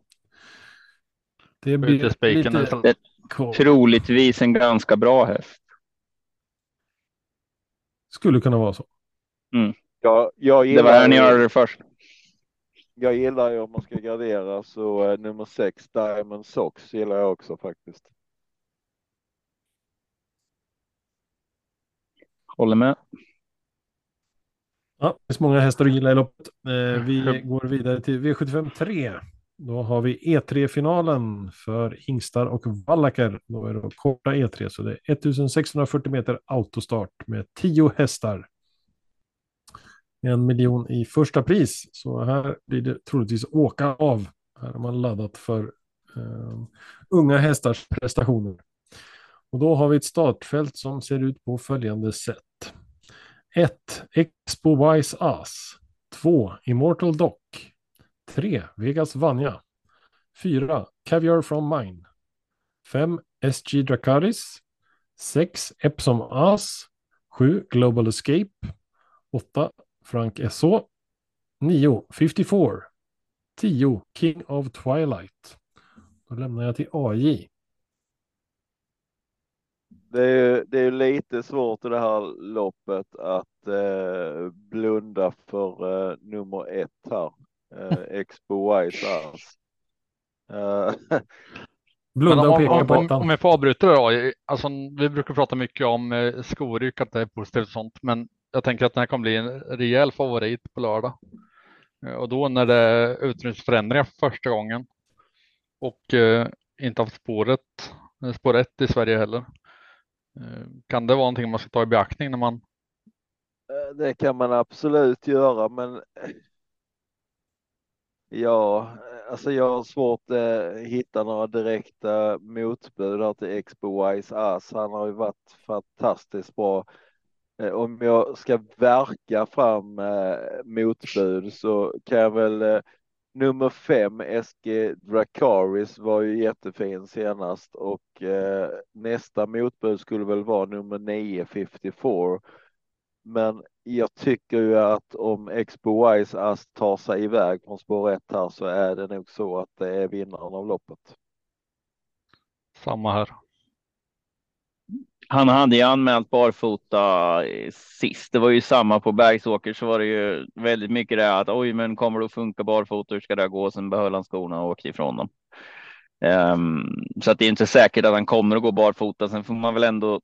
Det blir lite kvar. Troligtvis en ganska bra häst. Skulle kunna vara så. Jag, jag, Det var här ni gillar, hörde det först. jag gillar ju om man ska gardera så eh, nummer sex Diamond Sox gillar jag också faktiskt. Håller med. Ja, det finns många hästar att gilla i loppet. Eh, vi Hur- går vidare till V75 3. Då har vi E3-finalen för hingstar och vallacker. Då är det korta E3, så det är 1640 meter autostart med 10 hästar. En miljon i första pris, så här blir det troligtvis åka av. Här har man laddat för eh, unga hästars prestationer. Och då har vi ett startfält som ser ut på följande sätt. 1. Expo Wise Ass. 2. Immortal Dock. 3. Vegas Vanja. 4. Caviar from Mine. 5. SG Dracaris. 6. Epsom As. 7. Global Escape. 8. Frank SO. 9. 54. 10. King of Twilight. Då lämnar jag till AJ. Det är, ju- det är ju lite svårt i det här loppet att eh, blunda för eh, nummer ett här. Eh, Expo Ass. Eh, [laughs] Blunda Men och om, peka på om, om jag får avbryta det då. Alltså, vi brukar prata mycket om eh, skoryck, att det är positivt och sånt. Men jag tänker att den här kommer bli en rejäl favorit på lördag. Eh, Och då när det är utrymningsförändringar för första gången. Och eh, inte haft spåret, eh, spår 1 i Sverige heller. Eh, kan det vara någonting man ska ta i beaktning när man eh, Det kan man absolut göra, men ja, eh, alltså jag har svårt att hitta några direkta motbud här till Expo Wise Ass. Han har ju varit fantastiskt bra. Om jag ska verka fram motbud så kan jag väl nummer fem SG Dracaris var ju jättefin senast och eh, nästa motbud skulle väl vara nummer 9 54. Men jag tycker ju att om Expo Wise Ast tar sig iväg från spår 1 här så är det nog så att det är vinnaren av loppet. samma här? Han hade ju anmält barfota sist. Det var ju samma på Bergsåker så var det ju väldigt mycket det att oj, men kommer det att funka barfota? Hur ska det gå? Sen behöll han skorna och åkte ifrån dem. Um, så att det är inte säkert att han kommer att gå barfota. Sen får man väl ändå.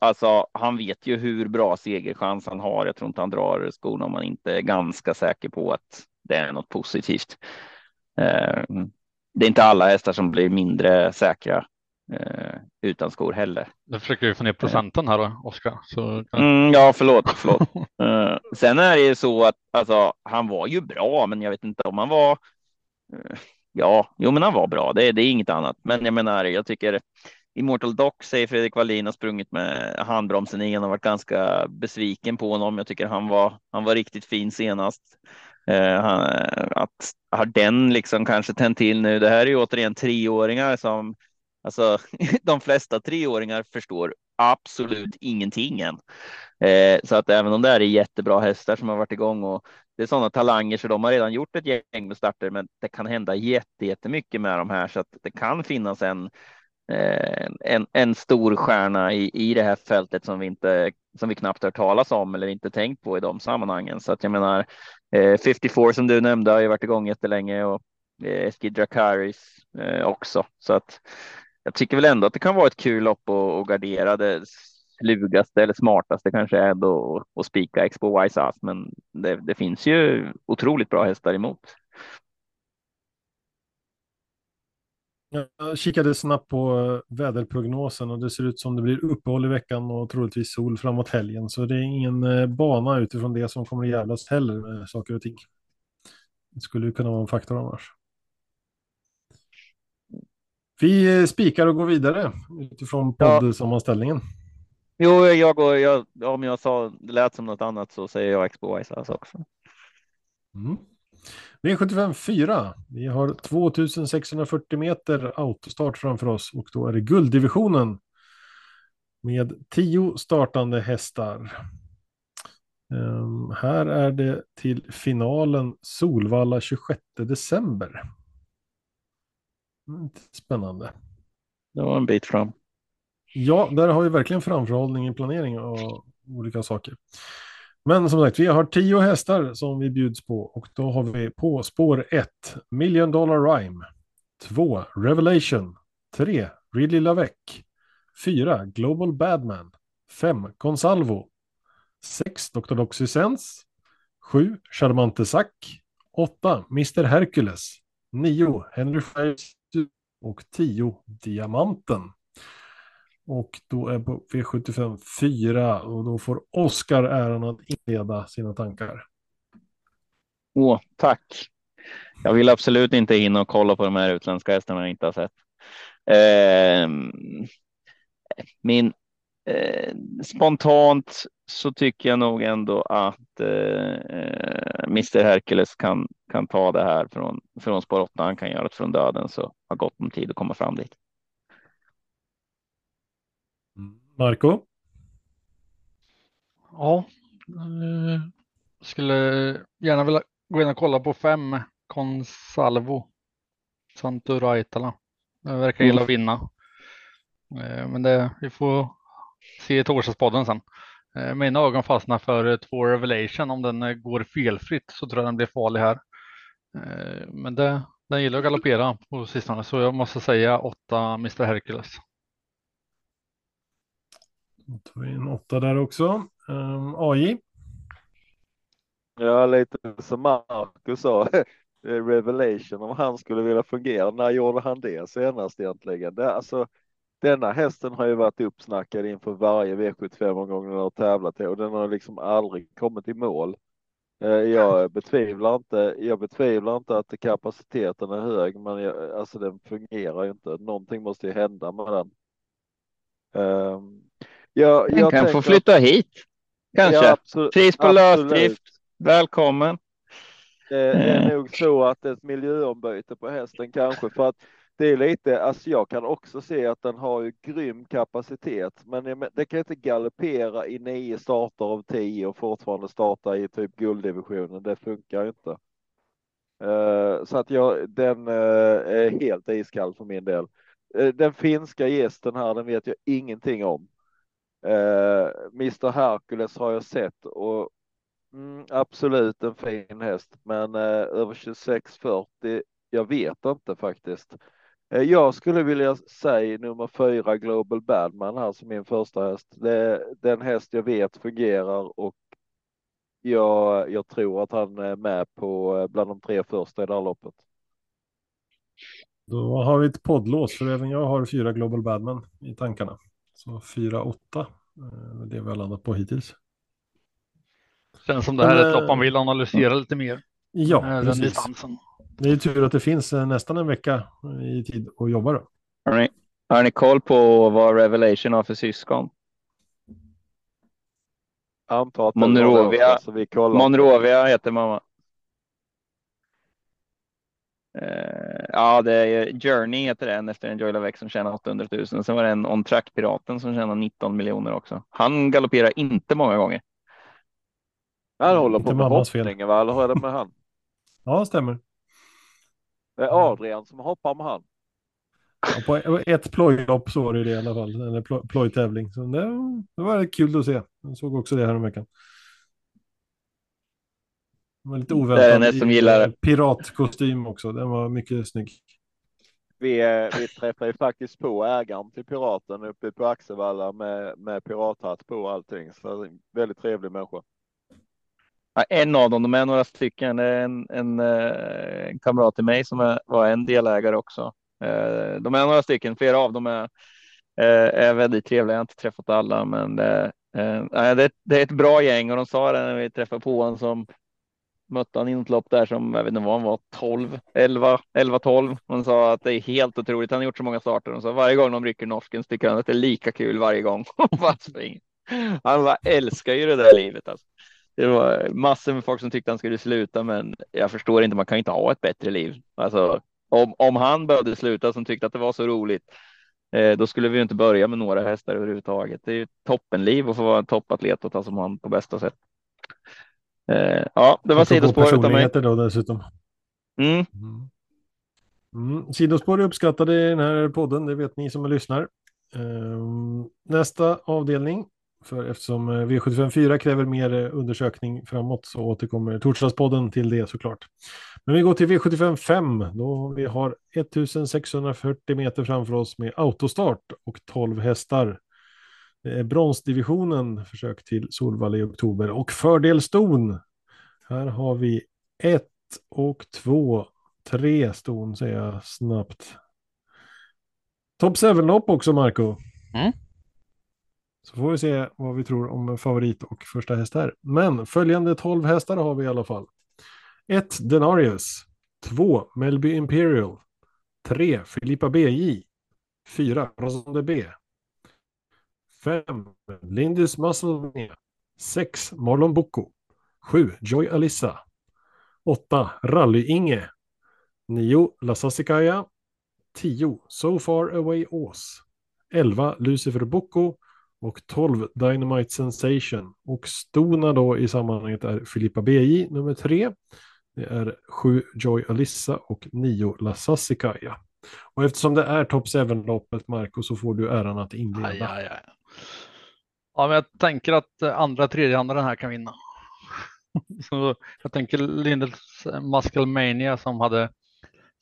Alltså, han vet ju hur bra segerchans han har. Jag tror inte han drar skorna om man inte är ganska säker på att det är något positivt. Um, det är inte alla hästar som blir mindre säkra eh, utan skor heller. Nu försöker vi få ner procenten här då, Oskar. Så Mm, ja, förlåt, förlåt. [laughs] Eh, sen är det ju så att alltså, han var ju bra, men jag vet inte om han var. eh, ja, jo, men han var bra. Det, det är inget annat. Men jag menar, jag tycker Immortal Dock säger Fredrik Wallin har sprungit med handbromsen i. Han har varit ganska besviken på honom. Jag tycker han var, han var riktigt fin senast. Eh, han, att har den liksom kanske tänt till nu? Det här är ju återigen treåringar som alltså [laughs] de flesta treåringar förstår absolut ingenting än. Eh, så att även om det är jättebra hästar som har varit igång och det är sådana talanger så de har redan gjort ett gäng med starter, men det kan hända jättemycket med de här så att det kan finnas en eh, en, en stor stjärna i, i det här fältet som vi inte som vi knappt hört talas om eller inte tänkt på i de sammanhangen. Så att jag menar eh, 54 som du nämnde har ju varit igång jättelänge och eh, Skidra Drakaris eh, också. Så att jag tycker väl ändå att det kan vara ett kul lopp och gardera. Det slugaste eller smartaste kanske är ändå att spika Expo Wise Ass, men det, det finns ju otroligt bra hästar emot. Jag kikade snabbt på väderprognosen och det ser ut som det blir uppehåll i veckan och troligtvis sol framåt helgen. Så det är ingen eh, bana utifrån det som kommer att jävlas heller med saker och ting. Det skulle ju kunna vara en faktor annars. Vi eh, spikar och går vidare utifrån poddsammanställningen. Jo, jag går, jag, om jag sa det lät som något annat så säger jag Expo Ice också. Mm. V75 4. Vi har 2640 meter autostart framför oss och då är det gulddivisionen med tio startande hästar. Um, här är det till finalen Solvalla 26 december. Spännande. Det var en bit fram. Ja, där har vi verkligen framförhållning i planering och olika saker. Men som sagt, vi har tio hästar som vi bjuds på och då har vi på spår 1 Million Dollar Rhyme, 2 Revelation, 3 Ridley Lavec, 4 Global Badman, 5 Consalvo, 6 Dr. Doxysens, 7 Charmante Sack, 8 Mr. Hercules, 9 Henry Fires och 10 Diamanten. Och då är på V75 4 och då får Oskar äran att inleda sina tankar. Åh, tack. Jag vill absolut inte in och kolla på de här utländska hästarna jag inte har sett. Eh, min eh, spontant så tycker jag nog ändå att eh, Mr Hercules kan, kan ta det här från, från spår 8. Han kan göra det från döden så har gott om tid att komma fram dit. Marco? Ja, eh, skulle gärna vilja gå in och kolla på fem Consalvo Santo Raitala. Det verkar gilla att vinna. Eh, men det, vi får se i torsdagspodden sen. Eh, mina ögon fastnar för två Revelation. Om den går felfritt så tror jag den blir farlig här. Men det, den gillar att galoppera på sistone så jag måste säga åtta Mr Hercules. Då tar vi en åtta där också. Um, ehm, AJ? Ja, lite som Marcus sa. [laughs] Revelation om han skulle vilja fungera. När gjorde han det senast egentligen? Det, alltså, denna hästen har ju varit uppsnackad inför varje V75-omgång den har tävlat i och den har liksom aldrig kommit i mål. Eh, jag betvivlar inte, jag betvivlar inte att kapaciteten är hög, men jag, alltså den fungerar ju inte. Någonting måste ju hända med den. Um, jag, Den jag kan få flytta att... hit. Kanske. Ja, absolut, Pris på lösdrift. Välkommen. Det är eh. nog så att ett miljöombyte på hästen kanske för att det är lite, alltså jag kan också se att den har ju grym kapacitet, men det kan inte galoppera i nio starter av tio och fortfarande starta i typ gulddivisionen. Det funkar inte. Eh, så att jag, den eh, är helt iskall för min del. Eh, den finska gästen här, den vet jag ingenting om. Mr Hercules har jag sett och mm, absolut en fin häst, men över 2640. Jag vet inte faktiskt. Eh, jag skulle vilja säga nummer fyra Global Badman här som min första häst. Det är den häst jag vet fungerar och jag, jag tror att han är med på eh, bland de tre första i det här loppet. Då har vi ett poddlås för även jag har fyra Global Badman i tankarna. Så 4-8, eh, det vi har landat på hittills. Känns som det här är ett lopp man vill analysera lite mer. Ja, den precis. Distansen. Det är tur att det finns eh, nästan en vecka i tid att jobba då. Hörrni, Har ni koll på vad Revelation har för syskon? Antar att Monrovia. också, så vi kollar. Monrovia heter mamma. Eh, ja, det är Journey heter den efter en Joy Lavec som tjänar 800 000. Sen var det en On Track Piraten som tjänar 19 miljoner också. Han galopperar inte många gånger. Han håller på med hoppningen va, eller hur är det med han? [laughs] Ja, stämmer. Det är Adrian som hoppar med han. Ja, på ett plojlopp så var det det i alla fall, eller plo- plojtävling. Så det, det var kul att se. Jag såg också det här om veckan. Det var lite oväntat. som gillar det. Piratkostym också, den var mycket snygg. Vi, eh, vi träffade faktiskt på ägaren till Piraten uppe på Axevalla med, med pirathatt på och allting. Så väldigt trevlig människa. Ja, en av dem, de är några stycken. Det är en, en, eh, en kamrat till mig som är, var en delägare också. Eh, de är några stycken, flera av dem är, eh, är väldigt trevliga. Jag har inte träffat alla, men det, det, det är ett bra gäng och de sa det när vi träffade på honom som mötte han i något lopp där som jag vet inte vad han var 12, 11, 11, 12. Han sa att det är helt otroligt. Han har gjort så många starter och så varje gång de rycker norsken så tycker han att det är lika kul varje gång. [laughs] Han bara älskar ju det där livet alltså. Det var massor med folk som tyckte han skulle sluta, men jag förstår inte. Man kan inte ha ett bättre liv. Alltså, om, om han behövde sluta som tyckte att det var så roligt, eh, då skulle vi ju inte börja med några hästar överhuvudtaget. Det är ju toppenliv att få vara en toppatlet och ta som hand på bästa sätt. Eh, ja, det var sidospår utav mig. då dessutom. Mm. Mm. Mm. Sidospår är uppskattade i den här podden, det vet ni som lyssnar. Ehm, nästa avdelning, för eftersom eh, V754 kräver mer eh, undersökning framåt så återkommer Torsdagspodden till det såklart. Men vi går till V755 då vi har 1640 meter framför oss med autostart och 12 hästar. Det är bronsdivisionen, försök till Solvalla i oktober och fördel ston. Här har vi ett och två, tre ston säger jag snabbt. Top 7-lopp också, Marco. Mm. Så får vi se vad vi tror om favorit och första häst här. Men följande 12 hästar har vi i alla fall. 1. Denarius. 2. Melby Imperial. 3. Filippa BJ. 4. Rosande B. 5. Lindus Muscle 6. Marlon Bocco. 7. Joy Alissa. 8. Rally-Inge. 9. La Sassicaia. 10. So Far Away Ås. 11. Lucifer Bocco. Och 12 Dynamite Sensation. Och stona då i sammanhanget är Filippa BJ nummer 3. Det är 7 Joy Alissa och 9 La Sassicaia. Och eftersom det är Top 7-loppet, Marco, så får du äran att inleda. Aj, aj, aj. Ja, men jag tänker att eh, andra tredjehandaren här kan vinna. [laughs] Så jag tänker Lindels eh, Muscle Mania som hade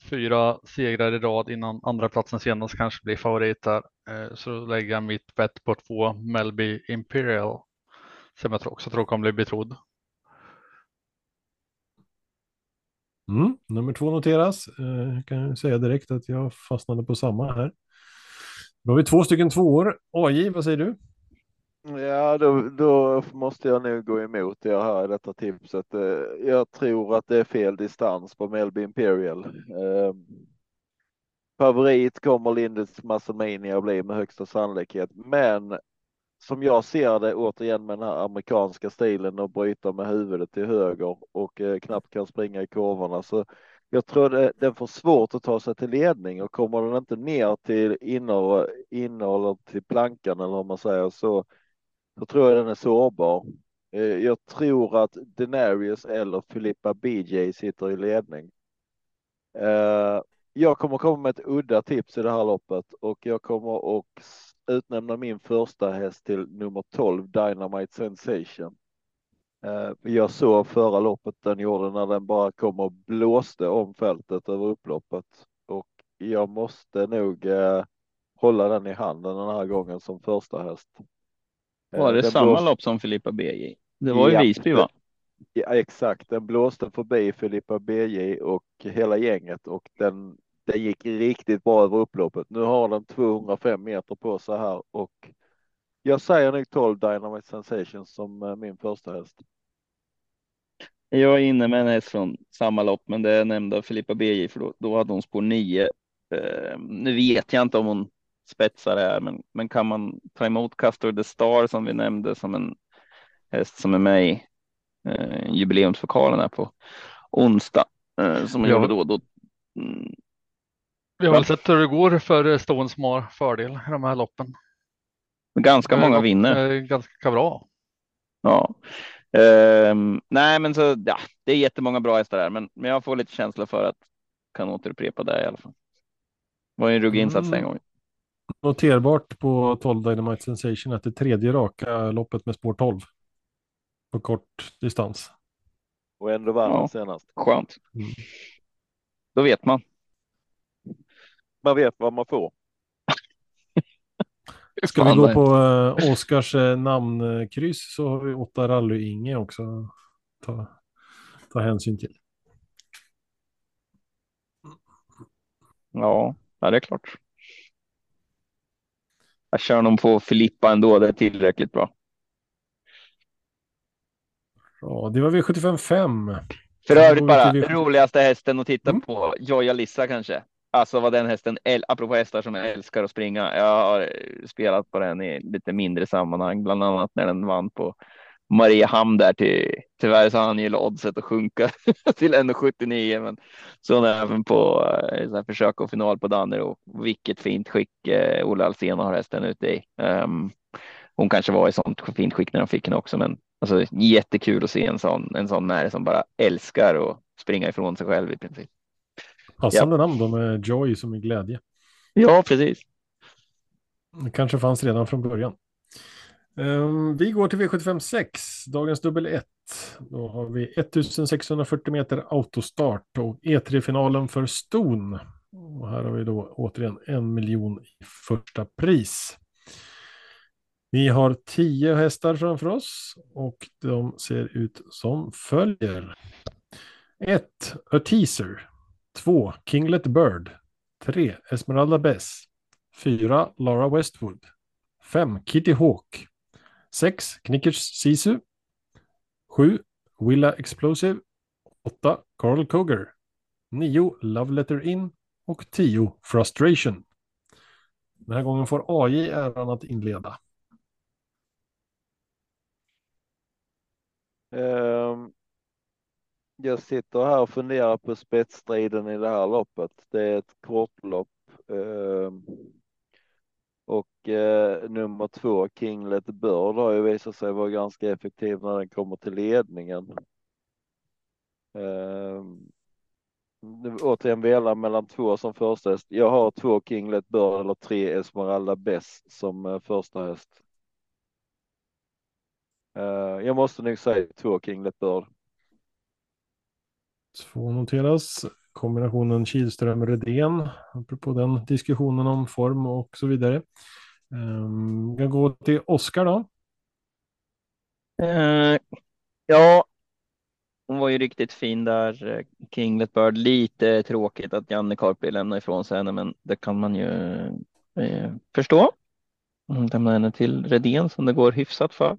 fyra segrar i rad innan andra platsen senast kanske blir favorit där. Eh, så då lägger jag mitt bett på två Melby Imperial som jag också tror kommer bli betrodd. Mm, nummer två noteras. Eh, jag kan säga direkt att jag fastnade på samma här. Då har vi två stycken tvåor. AJ, vad säger du? Ja, då, då måste jag nog gå emot er här i detta tipset. Eh, jag tror att det är fel distans på Melby Imperial. Ehm, favorit kommer Lindes Massamania att bli med högsta sannolikhet, men som jag ser det återigen med den här amerikanska stilen och bryta med huvudet till höger och eh, knappt kan springa i kurvorna så jag tror det, den får svårt att ta sig till ledning och kommer den inte ner till inner, till plankan eller vad man säger så, så tror jag den är sårbar. Eh, jag tror att Denarius eller Filippa BJ sitter i ledning. Eh, jag kommer komma med ett udda tips i det här loppet och jag kommer att utnämna min första häst till nummer 12 Dynamite Sensation. Eh, jag såg förra loppet den gjorde när den bara kom och blåste om fältet över upploppet och jag måste nog hålla den i handen den här gången som första häst. Eh, Var det den samma blåste- lopp som Filippa BJ? Det var ju Ja, Visby va? Ja, exakt, den blåste förbi Filippa BJ och hela gänget och den, det gick riktigt bra över upploppet. Nu har den 205 meter på sig här och jag säger nog 12 Dynamite Sensation som eh, min första häst. Jag är inne med en häst från samma lopp, men det är nämnda Filippa BJ, för då, då hade hon spår 9. Eh, nu vet jag inte om hon spetsar är, men, men kan man ta emot Castor the Star som vi nämnde som en häst som är med i eh, jubileumspokalen här på onsdag eh, som man Ja. gjorde då. då mm, Vi har väl sett hur det går för Stone som har fördel i de här loppen. ganska Det många vinner. eh, Ganska bra. Ja. Ehm, nej, men så ja, det är jättemånga bra hästar där, men, men jag får lite känsla för att kan återupprepa det i alla fall. Det var ju en ruggig insats den Mm. gången. Noterbart på 12 Dynamite Sensation att det tredje raka loppet med spår 12. På kort distans. Och ändå vann Ja. senast. Skönt. Mm. Då vet man. Man vet vad man får. [laughs] Ska vi gå på uh, Oskars uh, namnkryss så har vi åtta rally-Inge också. Ta, ta hänsyn till. Ja, ja, det är klart. Jag kör nog på Filippa ändå. Det är tillräckligt bra. Ja, det var V75 5. För övrigt vi bara till V- roligaste hästen att titta Mm. på. Joja Lissa kanske. Alltså vad den hästen, apropå hästar som älskar att springa. Jag har spelat på den i lite mindre sammanhang, bland annat när den vann på Mariehamn där till. Tyvärr så har han ju oddset att sjunka [laughs] till 1,79, men så även på eh, så här försök och final på Danner och vilket fint skick eh, Olle Alsén har hästen ute i. Ehm, hon kanske var i sånt fint skick när de fick henne också, men alltså jättekul att se en sån, en sån märre som bara älskar att springa ifrån sig själv i princip. Passande namn då med Joy som är glädje. Ja, precis. Det kanske fanns redan från början. Ehm, vi går till V75 6, dagens dubbel 1. Då har vi 1640 meter autostart och E3-finalen för Ston. Och här har vi då återigen en miljon i första pris. Vi har tio hästar framför oss och de ser ut som följer. 1. A Teaser. 2. Kinglet Bird. 3. Esmeralda Bess. 4. Lara Westwood. 5. Kitty Hawk. 6. Knickers Sisu. 7. Willa Explosive. 8. Carl Coger. 9. Love Letter In. Och 10. Frustration. Den här gången får AJ äran att inleda. Um, jag sitter här och funderar på spetsstriden i det här loppet. Det är ett kortlopp. Um, ehm, och eh, nummer två, Kinglet Bird, har ju visat sig vara ganska effektiv när den kommer till ledningen. Eh, återigen vela mellan två som första häst. Jag har två Kinglet Bird eller tre Esmeralda Bess som eh, första häst. Eh, jag måste nog säga två Kinglet Bird. Två noteras. Kombinationen Kihlström-Redén. Apropå den diskussionen om form och så vidare. Ehm, vi kan gå till Oskar då. Eh, ja, hon var ju riktigt fin där. Eh, Kinglet Bird. Lite tråkigt att Janne Karpi lämnar ifrån sig henne, men det kan man ju eh, förstå. Hon lämnar henne till Redén som det går hyfsat för.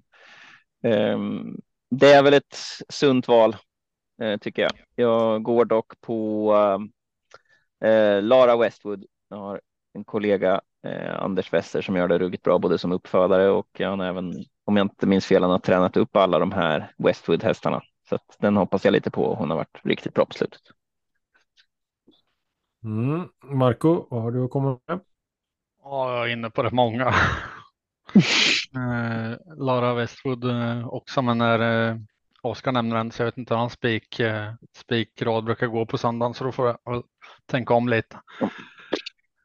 Ehm, det är väl ett sunt val tycker jag. Jag går dock på eh, Lara Westwood. Jag har en kollega, eh, Anders Wester, som gör det ruggigt bra både som uppfödare och han har även, om jag inte minns fel, han har tränat upp alla de här Westwood-hästarna. Så att den hoppas jag lite på. Hon har varit riktigt bra på slutet. Mm. Marco, vad har du att komma med? Ja, jag är inne på rätt många. [laughs] eh, Lara Westwood eh, också, men när eh, Oskar nämner den så jag vet inte hur hans spik, eh, spikrad brukar gå på söndagen så då får jag väl tänka om lite.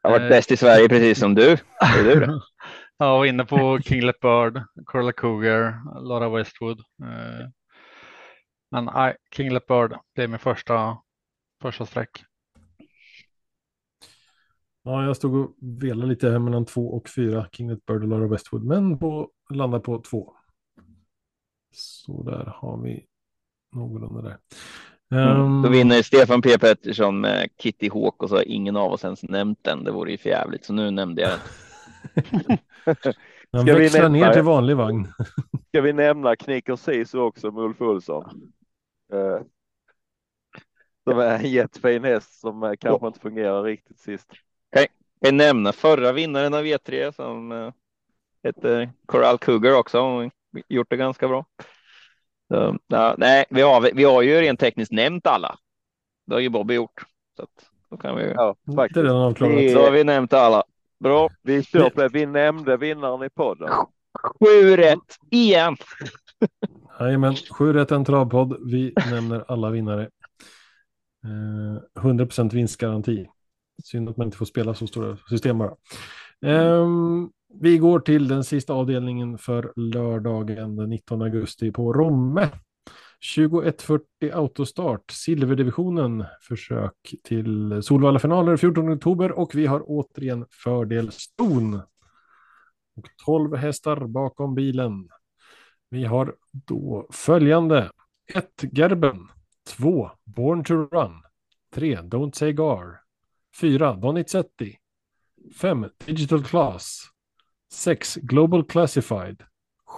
Jag har varit Eh. bäst i Sverige precis som du. Är du det? [laughs] Ja, och inne på Kinglet Bird, Curla Cougar, Lara Westwood. Eh, men nej, Kinglet Bird blir min första, första streck. Ja, jag stod och velade lite här mellan två och fyra. Kinglet Bird och Lara Westwood. Men på, landar på två. Så där har vi någorlunda där. Mm. Ehm, Då vinner Stefan P Pettersson med Kitty Hawk och så har ingen av oss ens nämnt den. Det vore ju för jävligt. Så nu nämnde jag den. [laughs] Han Ska vi växlar nämna- ner till vanlig vagn. [laughs] Ska vi nämna Knicker Sisu också med Ulf Olsson? Eh, som är en jättefin häst som eh, kanske inte fungerar riktigt sist. Jag nämna förra vinnaren av E3 som uh, heter Coral Cougar också. Gjort det ganska bra. Så, ja, nej, vi har, vi har ju rent tekniskt nämnt alla. Det har ju Bobby gjort. Så att, då kan vi. Ja, faktiskt. Det är Då har vi nämnt alla. Bra. Vi kör på det. Vi nämnde vinnaren i podden. Sju rätt igen. Jajamän, sju rätt en travpodd. Vi nämner alla vinnare. Eh, 100% vinstgaranti. Synd att man inte får spela så stora system bara. Ehm, vi går till den sista avdelningen för lördagen den 19 augusti på Romme. 2140 autostart, silverdivisionen, försök till Solvalla-finaler 14 oktober och vi har återigen fördel ston. Och 12 hästar bakom bilen. Vi har då följande. 1. Gerben. 2. Born to Run. 3. Don't Say Gar. 4. Donizetti. 5. Digital Class. 6. Global Classified.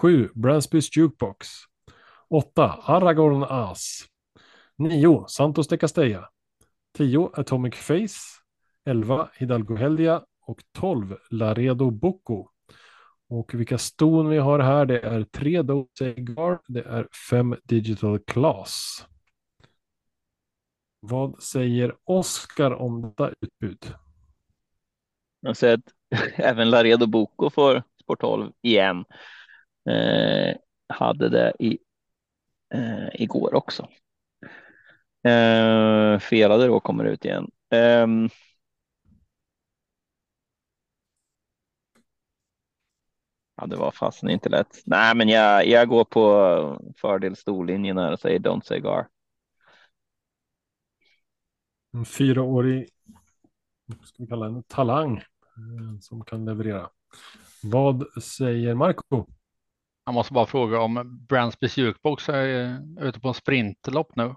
7. Bransbys Jukebox. 8. Aragorn As. 9. Santos de Castella. 10. Atomic Face. 11. Hidalgo Heldia. Och 12. Laredo Boco. Och vilka ston vi har här, det är 3 Dosegar, det är 5 Digital Class. Vad säger Oskar om detta utbud? Jag säger att [laughs] även Laredo Boko får Sport 12 igen. Eh, hade det i, eh, igår också. Eh, felade då kommer ut igen. Eh, ja, det var fasen inte lätt. Nej, men jag, jag går på fördel storlinjen här och säger Don't say gar. En fyraårig, vad ska vi kalla en talang som kan leverera. Vad säger Marco? Jag måste bara fråga om Bransbys Jukebox är ute på en sprintlopp nu.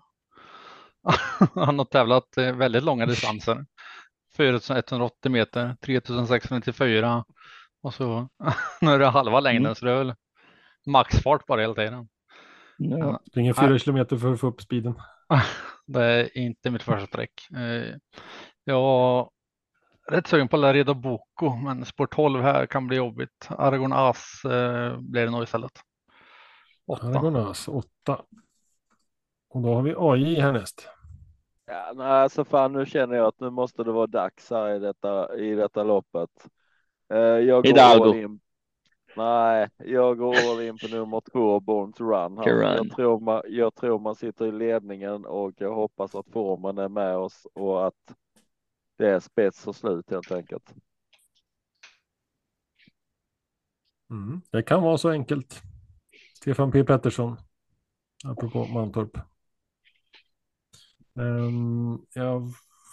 [laughs] Han har tävlat eh, väldigt långa distanser. [laughs] 4180 meter, 3694 och så [laughs] nu är det halva längden så det är väl maxfart bara hela tiden. Ja. Springer fyra kilometer för att få upp speeden. Det är inte mitt första streck. Eh, Jag rätt sugen på Laredo Boko, men spår 12 här kan bli jobbigt. Aragon As eh, blir det nog istället. Åtta. Aragonas 8. Och då har vi AJ härnäst. Ja, nej, alltså fan, nu känner jag att nu måste det vara dags här i detta, i detta loppet. Eh, jag går in. Nej, jag går all in på nummer två, Born to Run. Här. Run. Jag, tror man, jag tror man sitter i ledningen och jag hoppas att formen är med oss och att det är spets och slut helt enkelt. Mm. Det kan vara så enkelt. Stefan P Pettersson. Apropå Mantorp. Ehm, jag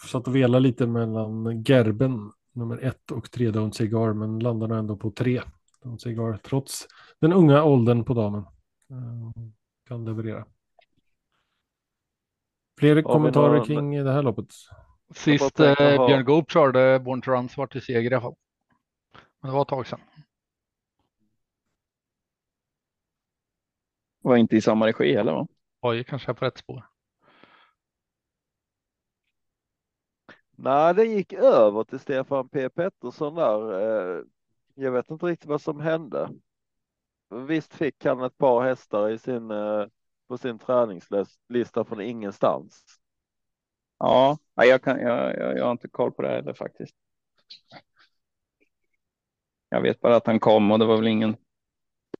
satt och velade lite mellan Gerben nummer ett och tre Don't Cigar men landade ändå på tre Don't Cigar trots den unga åldern på damen. Ehm, kan leverera. Fler kommentarer någon- kring det här loppet? Sist eh, ha- Björn Goop körde Born to Run svart i seger i alla fall. Men det var ett tag sedan. Var inte i samma regi heller va? Oj, kanske är på rätt spår. Nej, det gick över till Stefan P Pettersson där. Eh, Jag vet inte riktigt vad som hände. Visst fick han ett par hästar i sin, eh, på sin träningslista från ingenstans. Ja, jag, kan, jag, jag, jag har inte koll på det heller faktiskt. Jag vet bara att han kom och det var väl ingen. Det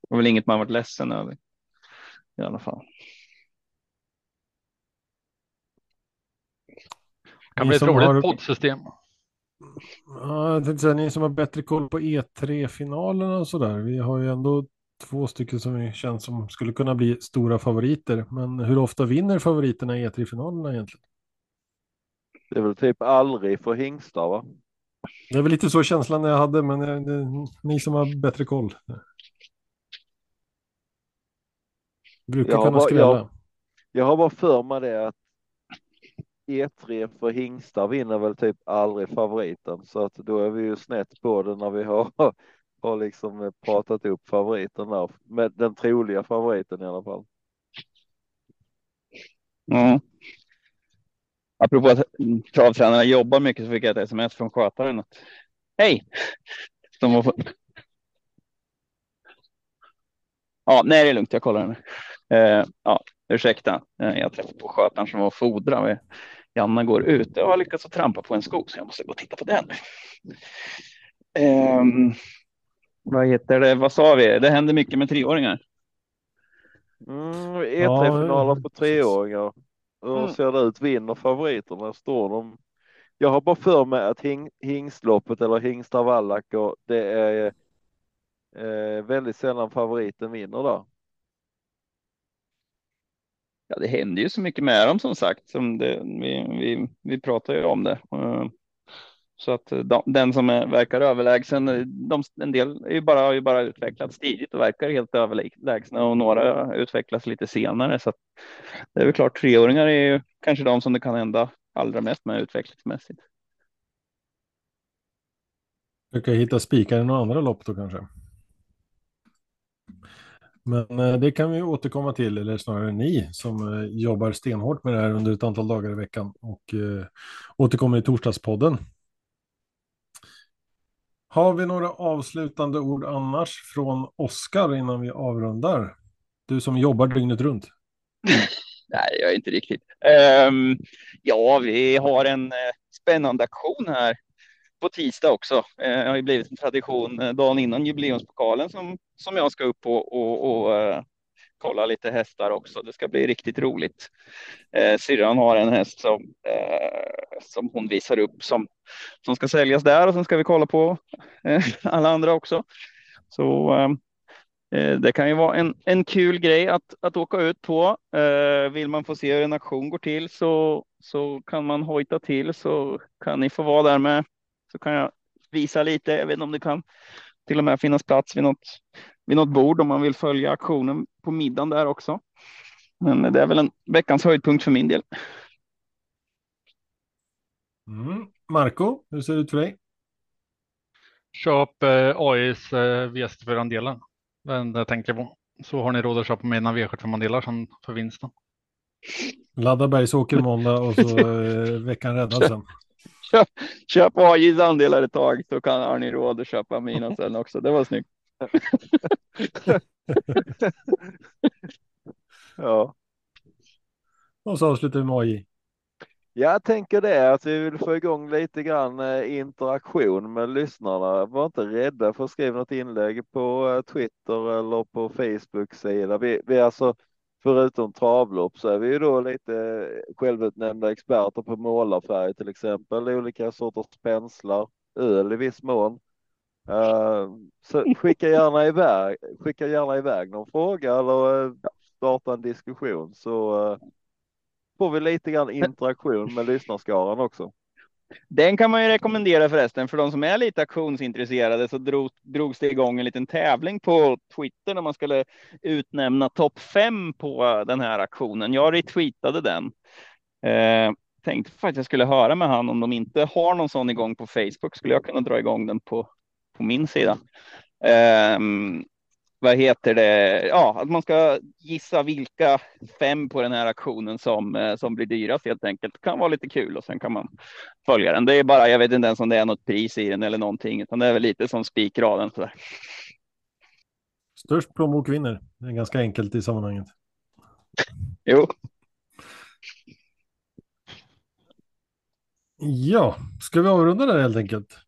var väl inget man varit ledsen över. I alla fall. Kan Ni bli ett som roligt har- poddsystem. Ja, jag tänkte säga, ni som har bättre koll på E3-finalerna och sådär. Vi har ju ändå två stycken som vi känns som skulle kunna bli stora favoriter. Men hur ofta vinner favoriterna i E3-finalerna egentligen? Det är väl typ aldrig för hingstar va? Det är väl lite så känslan jag hade, men eh, det, ni som har bättre koll. Brukar Jag har kunna skrälla. jag- Jag har bara för mig det att E3 för hingstar vinner väl typ aldrig favoriten så att då är vi ju snett på det när vi har, [laughs] har liksom pratat upp favoriten där med den troliga favoriten i alla fall. Ja. Apropå att travtränarna jobbar mycket så fick jag ett sms från skötaren att Hej! Var... Ja, nej det är lugnt, jag kollar henne. Eh, ja, ursäkta, eh, jag träffade på skötaren som var fodra. Janna går ut. Jag har lyckats att trampa på en sko så jag måste gå och titta på den. Eh, vad heter det? Vad sa vi? Det händer mycket med treåringar. Mm, E3-finaler ja, på treåringar. Hur mm. ser det ut? Vinner favoriterna? Står de? Jag har bara för mig att hing, hingstloppet eller hingstavallacker, det är eh, väldigt sällan favoriten vinner där. Ja, det händer ju så mycket med dem som sagt. Som det, vi, vi, vi pratar ju om det. Så att eh, de, den som är, verkar överlägsen, eh, de, en del är ju bara, har ju bara utvecklats tidigt och verkar helt överlägsna och några utvecklas lite senare. Så det är väl klart, treåringar är ju kanske de som det kan hända allra mest med utvecklingsmässigt. Du kan hitta spikar i några andra lopp då kanske? Men eh, det kan vi återkomma till, eller snarare ni som jobbar stenhårt med det här under ett antal dagar i veckan och återkommer i torsdagspodden. Har vi några avslutande ord annars från Oskar innan vi avrundar? Du som jobbar dygnet runt. [laughs] Nej, jag är inte riktigt. Um, ja, vi har en uh, spännande aktion här på tisdag också. Uh, det har ju blivit en tradition uh, dagen innan jubileumspokalen som, som jag ska upp på och, och uh, kolla lite hästar också. Det ska bli riktigt roligt. Eh, syrran har en häst som, eh, som hon visar upp som, som ska säljas där och sen ska vi kolla på eh, [laughs] alla andra också. Så ehm, eh, det kan ju vara en, en kul grej att, att åka ut på. Eh, vill man få se hur en aktion går till så, så kan man hojta till så kan ni få vara där med. Så kan jag visa lite. Jag vet inte om det kan till och med finnas plats vid något, vid något bord om man vill följa aktionen på middagen där också. Men det är väl en veckans höjdpunkt för min del. Mm. Marco, hur ser det ut för dig? Köp eh, AIs eh, V64-andelen. Den tänker jag på. Så har ni råd att köpa mina V75-andelar sen för vinsten. Ladda Bergsåker måndag och så eh, veckan räddad sen. [laughs] Köp, köp AIs andelar ett tag så kan, har ni råd att köpa mina sen också. Det var snyggt. [laughs] ja. Och så avslutar vi med AI. Jag tänker det att vi vill få igång lite grann eh, interaktion med lyssnarna. Var inte rädda för att skriva något inlägg på eh, Twitter eller på Facebook-sida. Vi, vi alltså, förutom travlopp så är vi ju då lite självutnämnda experter på målarfärg till exempel, olika sorters penslar, öl i viss mån. Uh, så skicka gärna iväg, skicka gärna iväg någon fråga eller uh, starta en diskussion så uh, får vi lite grann interaktion med lyssnarskaran också. Den kan man ju rekommendera förresten för de som är lite auktionsintresserade så drog, drogs det igång en liten tävling på Twitter när man skulle utnämna topp fem på den här aktionen. Jag retweetade den. Eh, tänkte faktiskt att jag skulle höra med han om de inte har någon sån igång på Facebook skulle jag kunna dra igång den på på min sida. Um, vad heter det? Ja, att man ska gissa vilka fem på den här aktionen som, eh, som blir dyrast helt enkelt. Det kan vara lite kul och sen kan man följa den. Det är bara, jag vet inte ens om det är något pris i den eller någonting, utan det är väl lite som spikraden. Sådär. Störst plånbok vinner. Det är ganska enkelt i sammanhanget. Jo. Ja, ska vi avrunda där helt enkelt?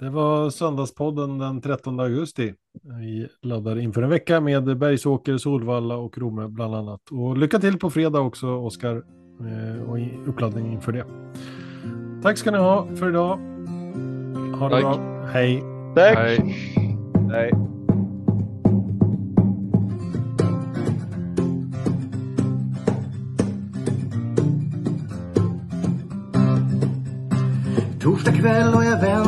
Det var söndagspodden den 13 augusti. Vi laddar inför en vecka med Bergsåker, Solvalla och Romme bland annat. Och lycka till på fredag också, Oskar, eh, och uppladdning inför det. Tack ska ni ha för idag. Ha det Tack. bra. Hej. Tack. Hej. Hej. Torsdag kväll och jag